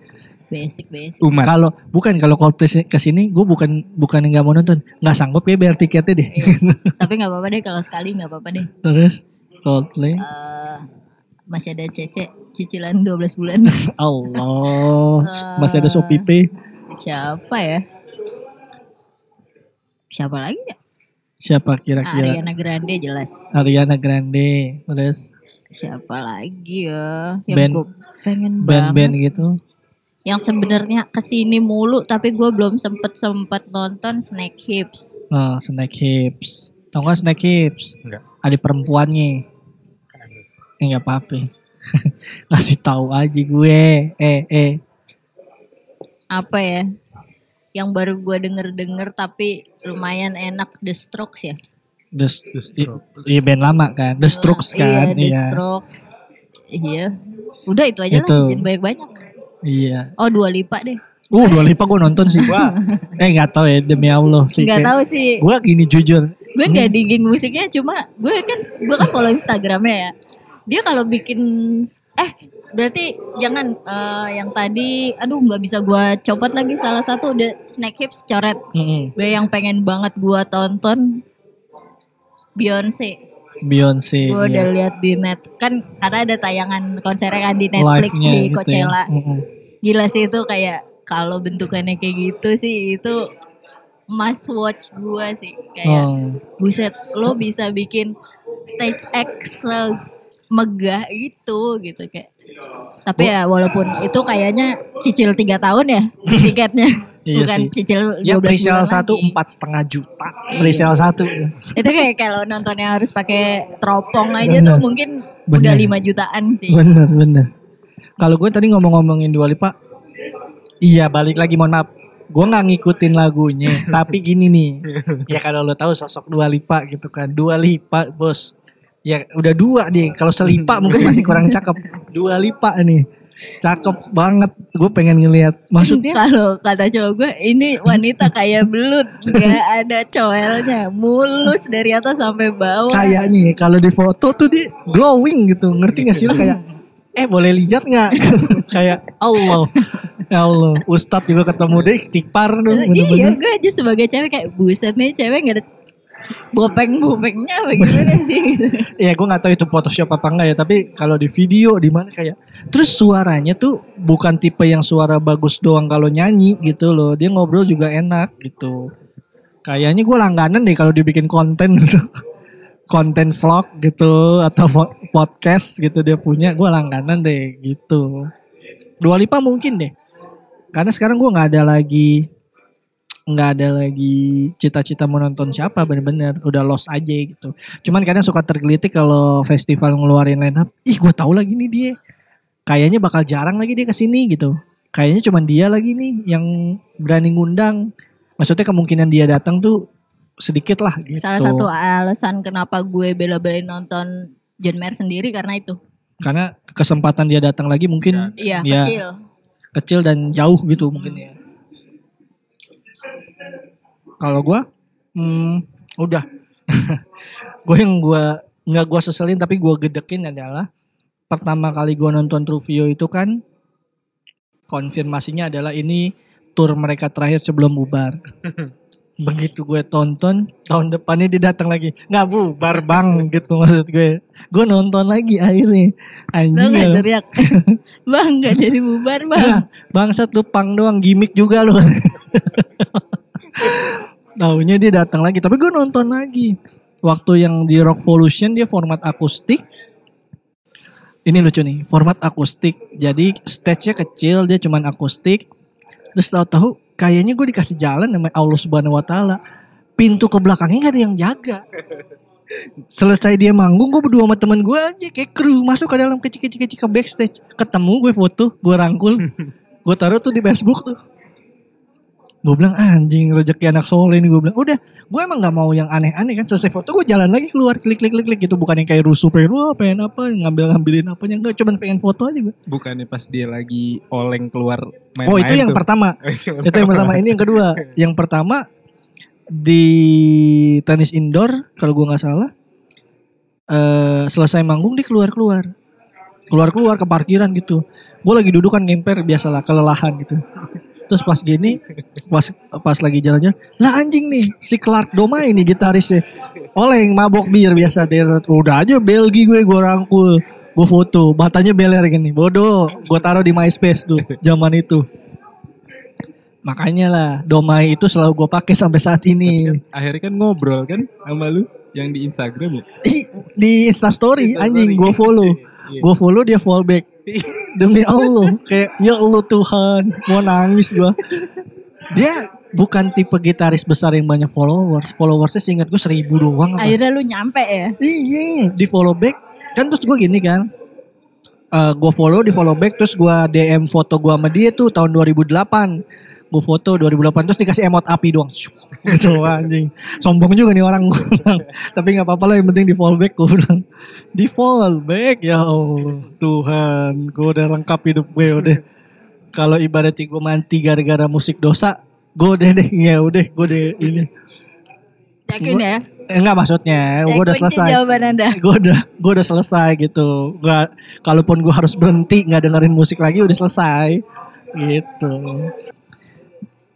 basic basic. Umat. Kalau bukan kalau Coldplay ke sini, gue bukan bukan nggak mau nonton, nggak sanggup ya bayar tiketnya deh. *laughs* Tapi nggak apa-apa deh kalau sekali nggak apa-apa deh. Terus Coldplay, Eh, masih ada Cece cicilan 12 bulan. *laughs* Allah, masih ada Shopee Pay. Siapa ya? Siapa lagi ya? Siapa kira-kira? Ariana Grande jelas. Ariana Grande. Terus Siapa lagi ya? Yang Band- gue pengen band-band banget. gitu. Yang sebenarnya ke sini mulu tapi gue belum sempet sempet nonton Snake Hips. Oh, Snack Hips. Tau gak Snack Hips? Enggak. Adik perempuannya. Eh, nggak apa-apa. *laughs* Ngasih tahu aja gue. Eh, eh. Apa ya? Yang baru gue denger-denger tapi lumayan enak The Strokes ya. The, Iya band lama kan. The Strokes kan. Iya, The Iya. Strokes. Iya. Udah itu aja Itu. lah, jangan banyak-banyak. Iya. Oh Dua Lipa deh. Uh, dua lipa gue nonton sih. *laughs* eh nggak tahu ya demi Allah sih. Nggak tahu sih. Gue gini jujur. Gue gak digging musiknya cuma gue kan gue kan follow Instagramnya ya. Dia kalau bikin eh berarti jangan eh, yang tadi aduh nggak bisa gue copot lagi salah satu udah Snack Hips coret. Mm-mm. Gue yang pengen banget gue tonton Beyonce. Beyonce. Gue udah iya. lihat di net kan karena ada tayangan konsernya kan di Netflix di gitu ya. Coachella. Gila sih itu kayak kalau bentukannya kayak gitu sih itu must watch gue sih kayak Oh. buset lo bisa bikin stage X megah gitu gitu kayak tapi ya walaupun itu kayaknya cicil tiga tahun ya *laughs* tiketnya Iya bukan sih. cicil 12 Ya bulan presale satu empat setengah juta. Presale satu. itu kayak kalau nontonnya harus pakai teropong aja Bener. tuh mungkin udah Bener. 5 jutaan sih Bener bener. Kalau gue tadi ngomong-ngomongin Dua Lipa, iya balik lagi mohon maaf. Gue nggak ngikutin lagunya, *laughs* tapi gini nih. Ya kalau lo tahu sosok Dua Lipa gitu kan, Dua Lipa bos. Ya udah dua deh. Kalau selipa mungkin masih kurang *laughs* cakep. Dua Lipa nih, cakep banget. Gue pengen ngelihat. Maksudnya *laughs* kalau kata cowok gue ini wanita kayak belut nggak ada coelnya mulus dari atas sampai bawah kayaknya ya, kalau di foto tuh dia glowing gitu. Ngerti gak sih lo kayak eh boleh lihat nggak? *laughs* kayak Allah. Ya Allah, Ustadz juga ketemu deh istighfar tuh. iya gue aja sebagai cewek kayak buset nih cewek nggak ada bopeng-bopengnya bagaimana sih *laughs* gitu. Ya gue nggak tahu itu Photoshop apa enggak ya, tapi kalau di video di mana kayak terus suaranya tuh bukan tipe yang suara bagus doang kalau nyanyi gitu loh. Dia ngobrol juga enak gitu. Kayaknya gue langganan deh kalau dibikin konten gitu. *laughs* konten vlog gitu atau podcast gitu dia punya gue langganan deh gitu Dua Lipa mungkin deh karena sekarang gue nggak ada lagi nggak ada lagi cita-cita menonton siapa bener-bener udah lost aja gitu cuman kadang suka tergelitik kalau festival ngeluarin line up ih gue tahu lagi nih dia kayaknya bakal jarang lagi dia ke sini gitu kayaknya cuman dia lagi nih yang berani ngundang maksudnya kemungkinan dia datang tuh sedikit lah gitu Salah satu alasan kenapa gue bela-belain nonton John Mayer sendiri karena itu. karena kesempatan dia datang lagi mungkin Iya, Iya. kecil. kecil dan jauh gitu mungkin ya. Kalau gua hmm, udah. *laughs* gue yang gua nggak gua seselin tapi gua gedekin adalah pertama kali gua nonton Truvio itu kan konfirmasinya adalah ini tour mereka terakhir sebelum bubar. *laughs* Begitu gue tonton tahun depannya dia datang lagi nggak bubar bang *laughs* gitu maksud gue. Gue nonton lagi akhirnya. Lo Anjing gak ya. teriak. bang gak jadi bubar bang. Iya, bangsat lu pang doang gimmick juga lu. Taunya dia datang lagi, tapi gue nonton lagi. Waktu yang di Rockvolution dia format akustik. Ini lucu nih, format akustik. Jadi stage-nya kecil, dia cuman akustik. Terus tahu-tahu kayaknya gue dikasih jalan sama Allah Subhanahu wa taala. Pintu ke belakangnya gak ada yang jaga. Selesai dia manggung, gue berdua sama temen gue aja kayak kru masuk ke dalam kecil-kecil ke backstage. Ketemu gue foto, gue rangkul, *laughs* gue taruh tuh di Facebook tuh. Gue bilang anjing rezeki anak soleh nih gue bilang. Udah, gue emang nggak mau yang aneh-aneh kan. Selesai foto gue jalan lagi keluar klik klik klik klik gitu. Bukan yang kayak rusuh pengen wah pengen apa ngambil ngambilin apanya enggak. Cuman pengen foto aja gue. Bukannya pas dia lagi oleng keluar main-main Oh itu yang tuh. pertama. *laughs* itu yang pertama. Ini yang kedua. *laughs* Yang pertama di tenis indoor kalau gue nggak salah. eh selesai manggung dia keluar keluar keluar keluar ke parkiran gitu gue lagi duduk kan ngemper biasalah kelelahan gitu terus pas gini pas pas lagi jalan-jalan lah anjing nih si Clark Doma ini gitarisnya oleng mabok bir biasa deret udah aja belgi gue gue rangkul gue foto batanya beler gini bodoh gue taruh di MySpace tuh zaman itu makanya lah Domai itu selalu gue pakai sampai saat ini Akhirnya kan ngobrol kan sama lu yang di Instagram ya. Ih, di Instastory Instastory. anjing gue follow Iya. gue follow dia follow back *laughs* demi Allah kayak ya Allah Tuhan mau nangis gue dia bukan tipe gitaris besar yang banyak followers. Followersnya seingat gue seribu doang apa. Akhirnya lu nyampe ya. iya di follow back. Kan terus gue gini kan Eh gue follow di follow back terus gue DM foto gue sama dia tuh tahun 2008 gue foto 2008 terus dikasih emot api doang. *laughs* Gitu anjing. Sombong juga nih orang tapi nggak apa-apa lah yang penting di follow back gue bilang. Di follow back ya Allah. Tuhan gue udah lengkap hidup gue udah. Kalau ibaratnya gue mati gara-gara musik dosa gue udah deh ya udah gue deh ini. Yakin ya? Eh, enggak maksudnya gue udah Ya, selesai. jawaban anda. gue udah gue udah selesai gitu. Gak kalaupun gue harus berhenti nggak dengerin musik lagi udah selesai. Gitu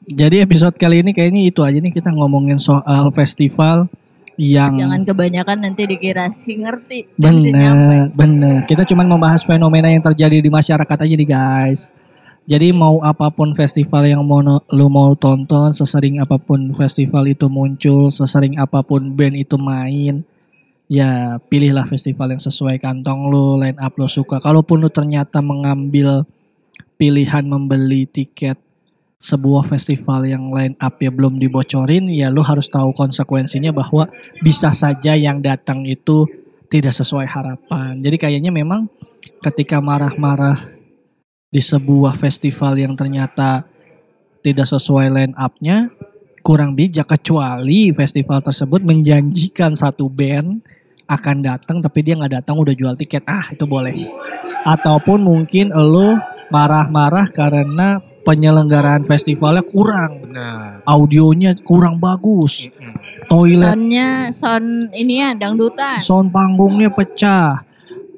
jadi episode kali ini kayaknya itu aja nih kita ngomongin soal festival yang Jangan kebanyakan nanti dikira si ngerti. bener bener. Kita cuman membahas fenomena yang terjadi di masyarakat aja nih guys. Jadi mau apa pun festival yang mau lu mau tonton sesering apa pun festival itu muncul sesering apa pun band itu main ya pilihlah festival yang sesuai kantong lu line up lu suka. Kalaupun lu ternyata mengambil pilihan membeli tiket sebuah festival yang line up ya belum dibocorin ya lu harus tahu konsekuensinya bahwa bisa saja yang datang itu tidak sesuai harapan. Jadi kayaknya memang ketika marah-marah di sebuah festival yang ternyata tidak sesuai line up-nya kurang bijak kecuali festival tersebut menjanjikan satu band akan datang tapi dia nggak datang udah jual tiket ah itu boleh ataupun mungkin lo marah-marah karena penyelenggaraan festivalnya kurang. Benar. audionya kurang bagus. Toilet Soundnya sound ini ya dangdutan. sound panggungnya pecah.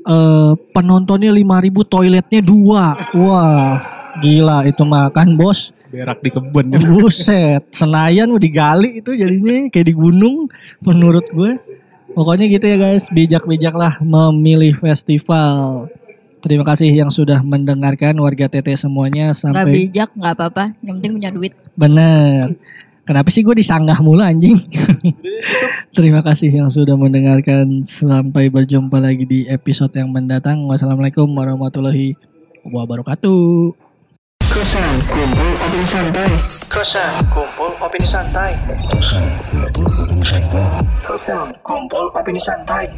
Eh penontonnya 5000 toiletnya dua. Wah gila itu mah kan bos. Berak di kebun. buset Senayan mau digali itu jadinya kayak di gunung menurut gue. Pokoknya gitu ya guys. Bijak-bijak lah memilih festival terima kasih yang sudah mendengarkan warga TT semuanya Gak sampai bijak nggak apa-apa. Yang penting punya duit. bener Kenapa sih gue disanggah mulu anjing? *laughs* Terima kasih yang sudah mendengarkan. Sampai berjumpa lagi di episode yang mendatang. Wassalamualaikum warahmatullahi wabarakatuh. Kosan kumpul opini santai. Kosan kumpul opini santai. Kosan kumpul opini santai.